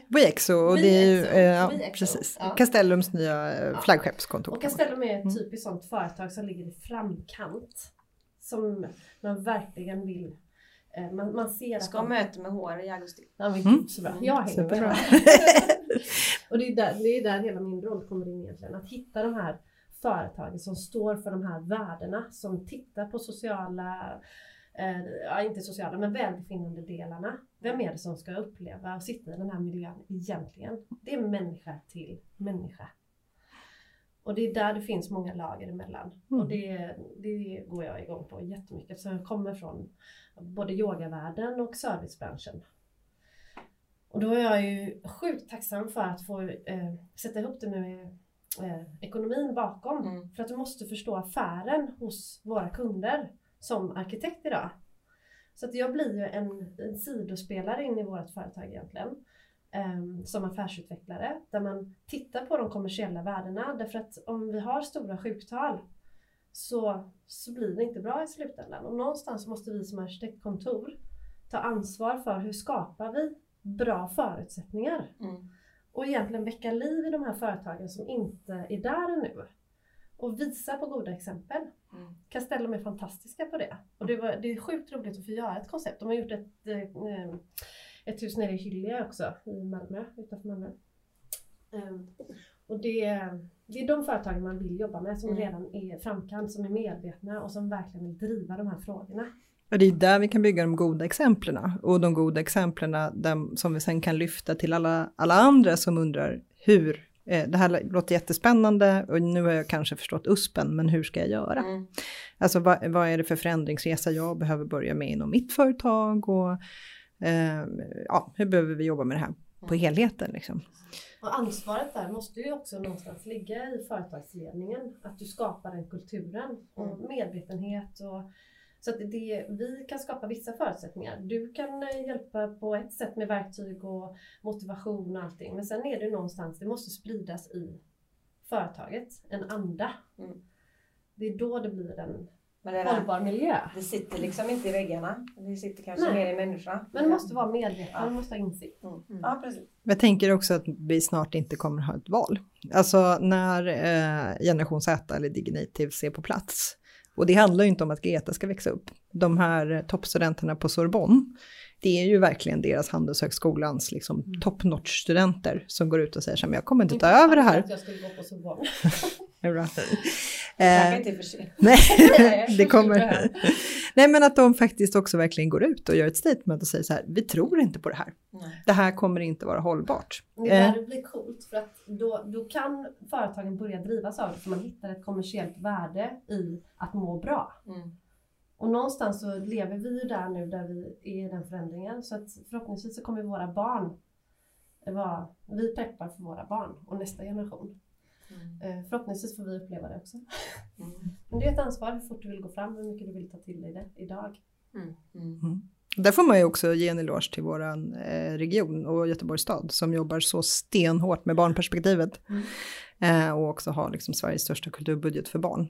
Växo och det är ju, eh, ja, precis, ja. Castellums nya eh, ja. flaggskeppskontor. Och Castellum är ett mm. typiskt sånt företag som ligger i framkant. Som man verkligen vill man, man ser Ska ha möte med HR i augusti. Ja men mm. så bra. Jag hänger med. och det är, där, det är där hela min roll kommer in egentligen. Att hitta de här företagen som står för de här värdena, som tittar på sociala, eh, inte sociala, men välbefinnande delarna. Vem är det som ska uppleva och sitta i den här miljön egentligen? Det är människa till människa. Och det är där det finns många lager emellan. Mm. Och det, det går jag igång på jättemycket. Så jag kommer från både yogavärlden och servicebranschen. Och då är jag ju sjukt tacksam för att få eh, sätta ihop det med eh, ekonomin bakom. Mm. För att du måste förstå affären hos våra kunder som arkitekt idag. Så att jag blir ju en, en sidospelare in i vårt företag egentligen. ehm, som affärsutvecklare. Där man tittar på de kommersiella värdena. Därför att om vi har stora sjuktal så, så blir det inte bra i slutändan. Och någonstans måste vi som arkitektkontor ta ansvar för hur skapar vi bra förutsättningar Mm. Och egentligen väcka liv i de här företagen som inte är där ännu. Och visa på goda exempel. Mm. Castellum är fantastiska på det. Och det, var, det är sjukt roligt att få göra ett koncept. De har gjort ett, eh, ett hus nere i Hyllie också i Malmö, utanför Malmö. Ehm, och det, det är de företagen man vill jobba med som Mm. redan är framkant, som är medvetna och som verkligen vill driva de här frågorna. Det är där vi kan bygga de goda exemplen och de goda exemplen där, som vi sen kan lyfta till alla, alla andra som undrar hur, eh, det här låter jättespännande och nu har jag kanske förstått USPen, men hur ska jag göra? Mm. Alltså vad, vad är det för förändringsresa jag behöver börja med inom mitt företag och eh, ja, hur behöver vi jobba med det här på helheten liksom? Och ansvaret där måste ju också någonstans ligga i företagsledningen. Att du skapar den kulturen och medvetenhet. Och, så att det, vi kan skapa vissa förutsättningar. Du kan eh, hjälpa på ett sätt med verktyg och motivation och allting. Men sen är det någonstans, det måste spridas i företaget, en anda. Mm. Det är då det blir en Men det, där, hållbar miljö. det sitter liksom inte i väggarna. Det sitter kanske Nej. mer i människorna. Men du måste vara medveten, du måste ha insikt. Mm. Ja, precis. Jag tänker också att vi snart inte kommer ha ett val. Alltså när eh, generation Z eller Dignitives är på plats. Och det handlar ju inte om att Greta ska växa upp. De här toppstudenterna på Sorbonne, det är ju verkligen deras Handelshögskolans liksom, top-notch-studenter som går ut och säger så här, men jag kommer inte ta över det här. Jag skulle gå på Sorbonne. Det är bra. Eh, inte för nej, det kommer. Nej, men att de faktiskt också verkligen går ut och gör ett statement och säger så här, vi tror inte på det här. Nej. Det här kommer inte vara hållbart. Det är Eh. där det blir coolt för att då, då kan företagen börja drivas av det för man hittar ett kommersiellt värde i att må bra. Mm. Och någonstans så lever vi ju där nu där vi är i den förändringen så att förhoppningsvis så kommer våra barn vara, vi peppar för våra barn och nästa generation. Mm. Eh, Förhoppningsvis får vi uppleva det också. Mm. Men det är ett ansvar hur fort du vill gå fram, hur mycket du vill ta till dig det idag. Mm. Mm. Där får man ju också ge en eloge till våran eh, region och Göteborgs stad som jobbar så stenhårt med barnperspektivet. Eh, och också har liksom Sveriges största kulturbudget för barn.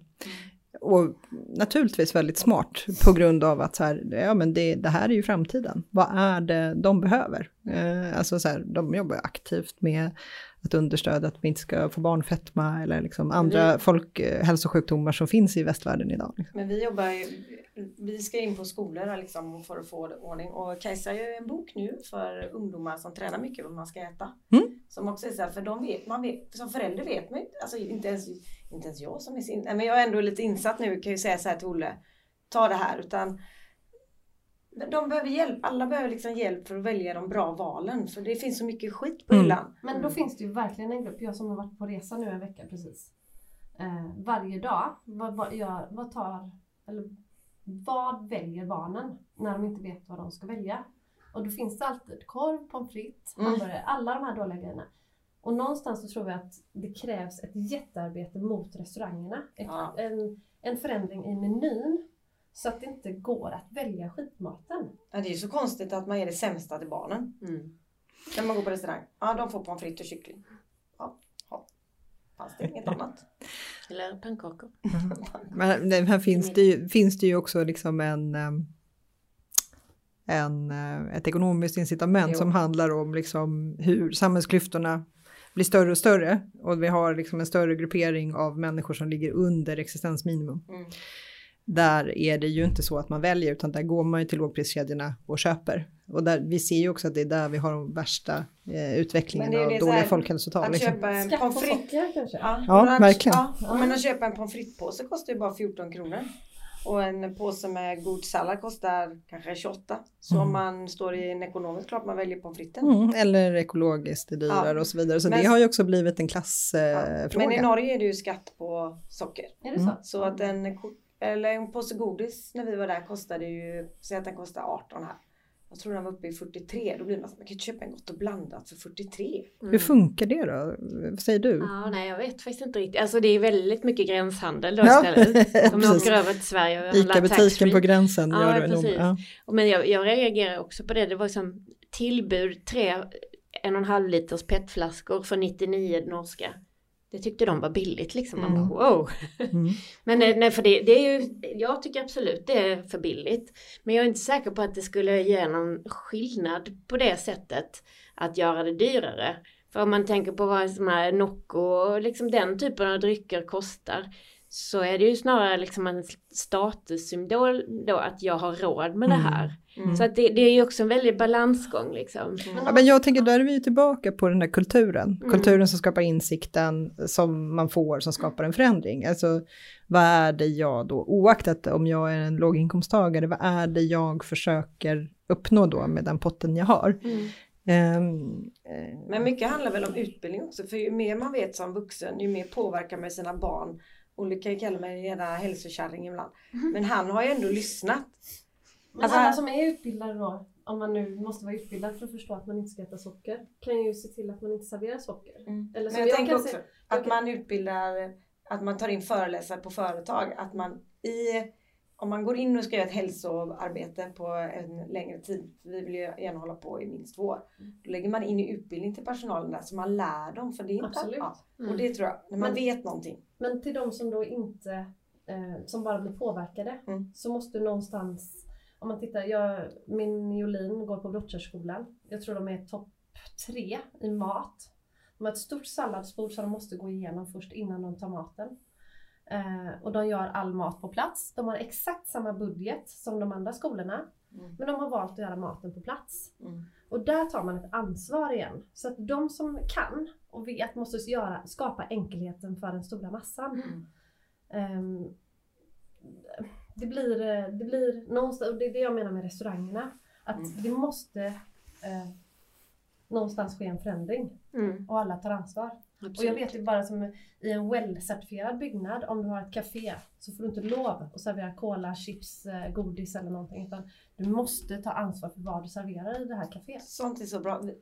Och naturligtvis väldigt smart på grund av att så här, ja, men det, det här är ju framtiden. Vad är det de behöver? Eh, alltså så här, de jobbar aktivt med att understödja att vi inte ska få barnfetma eller liksom andra Vi- folkhälsosjukdomar som finns i västvärlden idag. Liksom. Men vi jobbar ju, vi ska in på skolor liksom för att få ordning och Kajsa gör en bok nu för ungdomar som tränar mycket vad man ska äta. Mm. Som också är så här, för de vet, man vet, som förälder vet man inte, alltså inte ens, inte ens jag som är sin, nej, men jag är ändå lite insatt nu kan ju säga så här till Olle, ta det här utan de behöver hjälp, alla behöver liksom hjälp för att välja de bra valen för det finns så mycket skit på Mm. hyllan. Men då finns det ju verkligen en grupp, jag som har varit på resa nu en vecka precis. Eh, varje dag, vad, vad, gör, vad tar, eller vad väljer barnen när de inte vet vad de ska välja? Och då finns det alltid korv, pommes frites, Mm. hamburgare, alla de här dåliga grejerna. Och någonstans så tror vi att det krävs ett jättearbete mot restaurangerna. Ett, Ja. en, en förändring i menyn så att det inte går att välja skitmaten. Ja, det är ju så konstigt att man ger det sämsta till barnen. När man går på restaurang. Ja, de får pommes frites och kyckling. Ja, ja. Fanns det inget annat? Eller pannkakor. Men det, här finns det, ju, finns det ju också liksom en, ehm, en, eh, ett ekonomiskt incitament Jo. som handlar om liksom hur samhällsklyftorna blir större och större och vi har liksom en större gruppering av människor som ligger under existensminimum. Mm. Där är det ju inte så att man väljer utan där går man ju till lågpriskedjorna och köper. Och där, vi ser ju också att det är där vi har de värsta eh, utvecklingen det av dåliga här, folkhälsotal. Att Liksom. köpa en pommes frites. kanske? Ja, Ja, verkligen. Ja, men att köpa en pommes frites-påse kostar ju bara 14 kronor. Och en påse med god sallad kostar kanske 28. Så Mm. om man står i en ekonomisk, klart man väljer pommes fritesen. Mm, eller ekologiskt är dyrare Ja. och så vidare. Så Men- det har ju också blivit en klassfråga. Ja. Men i. Norge är det ju skatt på socker. Är det så? Så att en, eller en påse godis när vi var där kostade ju, säg att den kostar 18 här. Jag tror den var uppe i 43, då blir man så man kan köpa en gott och blandat för 43. Hur funkar det då? Vad säger du? Ja, nej, jag vet faktiskt inte riktigt. Alltså det är väldigt mycket gränshandel då Ja, istället. De precis. åker över till Sverige och handlar taxfree. på gränsen Ja, gör precis. Ja. Och Men jag, jag reagerar också på det. Det var som tillbud tre en och en halv liters petflaskor för 99 norska. Det tyckte de var billigt liksom. Man Mm. bara, wow. Mm. Men eh, nej, för det, det är ju, jag tycker absolut det är för billigt. Men jag är inte säker på att det skulle ge någon skillnad på det sättet att göra det dyrare. För om man tänker på vad som är Nocco och liksom den typen av drycker kostar så är det ju snarare liksom en statussymbol då att jag har råd med det här. Mm. Så att det, det är ju också en väldig balansgång liksom. Ja, men jag tänker, där är vi ju tillbaka på den där kulturen. Mm. Kulturen som skapar insikten som man får, som skapar en förändring. Alltså, vad är det jag då, oaktat om jag är en låginkomsttagare, vad är det jag försöker uppnå då med den potten jag har? Mm. Eh, Men mycket handlar väl om utbildning också, för ju mer man vet som vuxen, ju mer påverkar man sina barn. Olle kan ju kalla mig gärna hälsokärring ibland. Men han har ju ändå lyssnat. Men Alltså- alla som är utbildade då, om man nu måste vara utbildad för att förstå att man inte ska äta socker, kan ju se till att man inte serverar socker. Eller Mm. Men som jag, jag tänker kan också se- att jag man utbildar, att man tar in föreläsare på företag, att man i om man går in och ska göra ett hälsoarbete på en längre tid, vi vill ju gärna hålla på i minst två år, då lägger man in i utbildning till personalen där så man lär dem. För det är inte Absolut. Ja, och Mm. det tror jag, när man Men- vet någonting. Men till de som då inte, eh, som bara blir påverkade, Mm. så måste någonstans, om man tittar, jag, min Jolin går på Brottskärrskolan. Jag tror de är topp tre i mat. De har ett stort salladsbord som de måste gå igenom först innan de tar maten. Eh, och de gör all mat på plats. De har exakt samma budget som de andra skolorna. Mm. Men de har valt att göra maten på plats. Mm. Och där tar man ett ansvar igen. Så att de som kan och vet måste göra, skapa enkelheten för den stora massan. Mm. Ehm, det, blir, eh, det blir någonstans, och det är det jag menar med restaurangerna. Att Mm. det måste eh, någonstans ske en förändring Mm, och alla tar ansvar. absolut. Och jag vet ju bara som i en well-certifierad byggnad, om du har ett café så får du inte lov att servera cola, chips, eh, godis eller någonting. Utan du måste ta ansvar för vad du serverar i det här caféet. Sånt är så bra. Vi,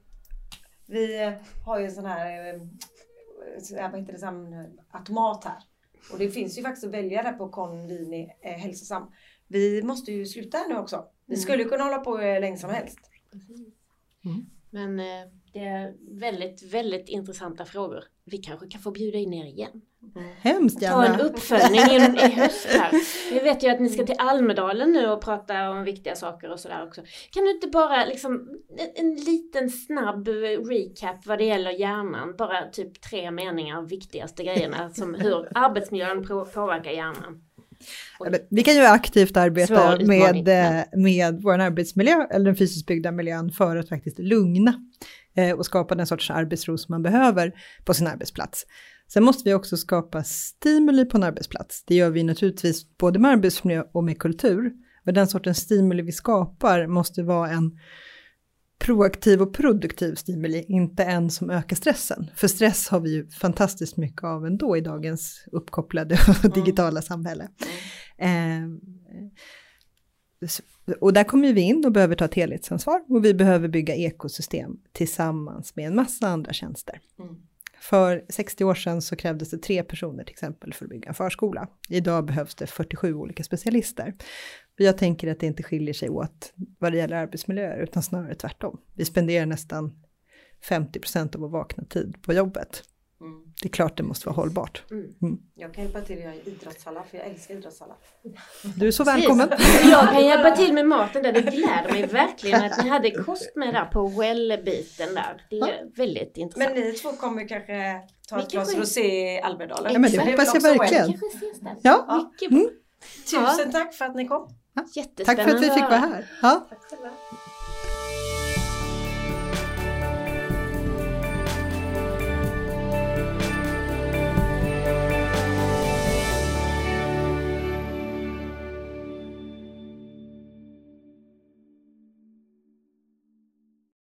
vi eh, har ju en sån här, vad heter det, automat här. Och det finns ju faktiskt att välja där på Convini eh, hälsosam. Vi måste ju sluta här nu också. Vi Mm. skulle kunna hålla på hur länge som helst. Mm. Men eh, det är väldigt, väldigt intressanta frågor. Vi kanske kan få bjuda in er igen. Hemskt Ta en gärna. uppföljning i, i höst här. Vi vet ju att ni ska till Almedalen nu och prata om viktiga saker och sådär också. Kan du inte bara liksom en, en liten snabb recap vad det gäller hjärnan? Bara typ tre meningar av viktigaste grejerna som hur arbetsmiljön på, påverkar hjärnan. Vi kan ju aktivt arbeta med, eh, med vår arbetsmiljö eller den fysiskt byggda miljön för att faktiskt lugna eh, och skapa den sorts arbetsro som man behöver på sin arbetsplats. Sen måste vi också skapa stimuli på en arbetsplats. Det gör vi naturligtvis både med arbetsmiljö och med kultur. Men den sortens stimuli vi skapar måste vara en proaktiv och produktiv stimuli, inte en som ökar stressen. För stress har vi ju fantastiskt mycket av ändå i dagens uppkopplade och digitala samhälle. Eh, och där kommer vi in och behöver ta ett helhetsansvar och vi behöver bygga ekosystem tillsammans med en massa andra tjänster. Mm. För 60 år sedan så krävdes det tre personer till exempel för att bygga en förskola. Idag behövs det 47 olika specialister. Jag tänker att det inte skiljer sig åt vad det gäller arbetsmiljöer utan snarare tvärtom. Vi spenderar nästan 50% av vår vakna tid på jobbet. Mm. Det är klart det måste vara hållbart. Jag kan hjälpa till att göra idrottssallad för jag älskar idrottssallad. Du är så välkommen. Precis. Jag kan hjälpa till med maten där. Det gläder mig verkligen att ni hade kost med där på well-biten där. Det är väldigt intressant. Men ni två kommer kanske ta ett glas rosé i Almedalen. Ja, men det är hoppas jag verkligen. well. där. Ja, Mycket bra. Mm. Tusen tack för att ni kom. Jättespännande tack för att vi fick vara här. Ja. Tack själva.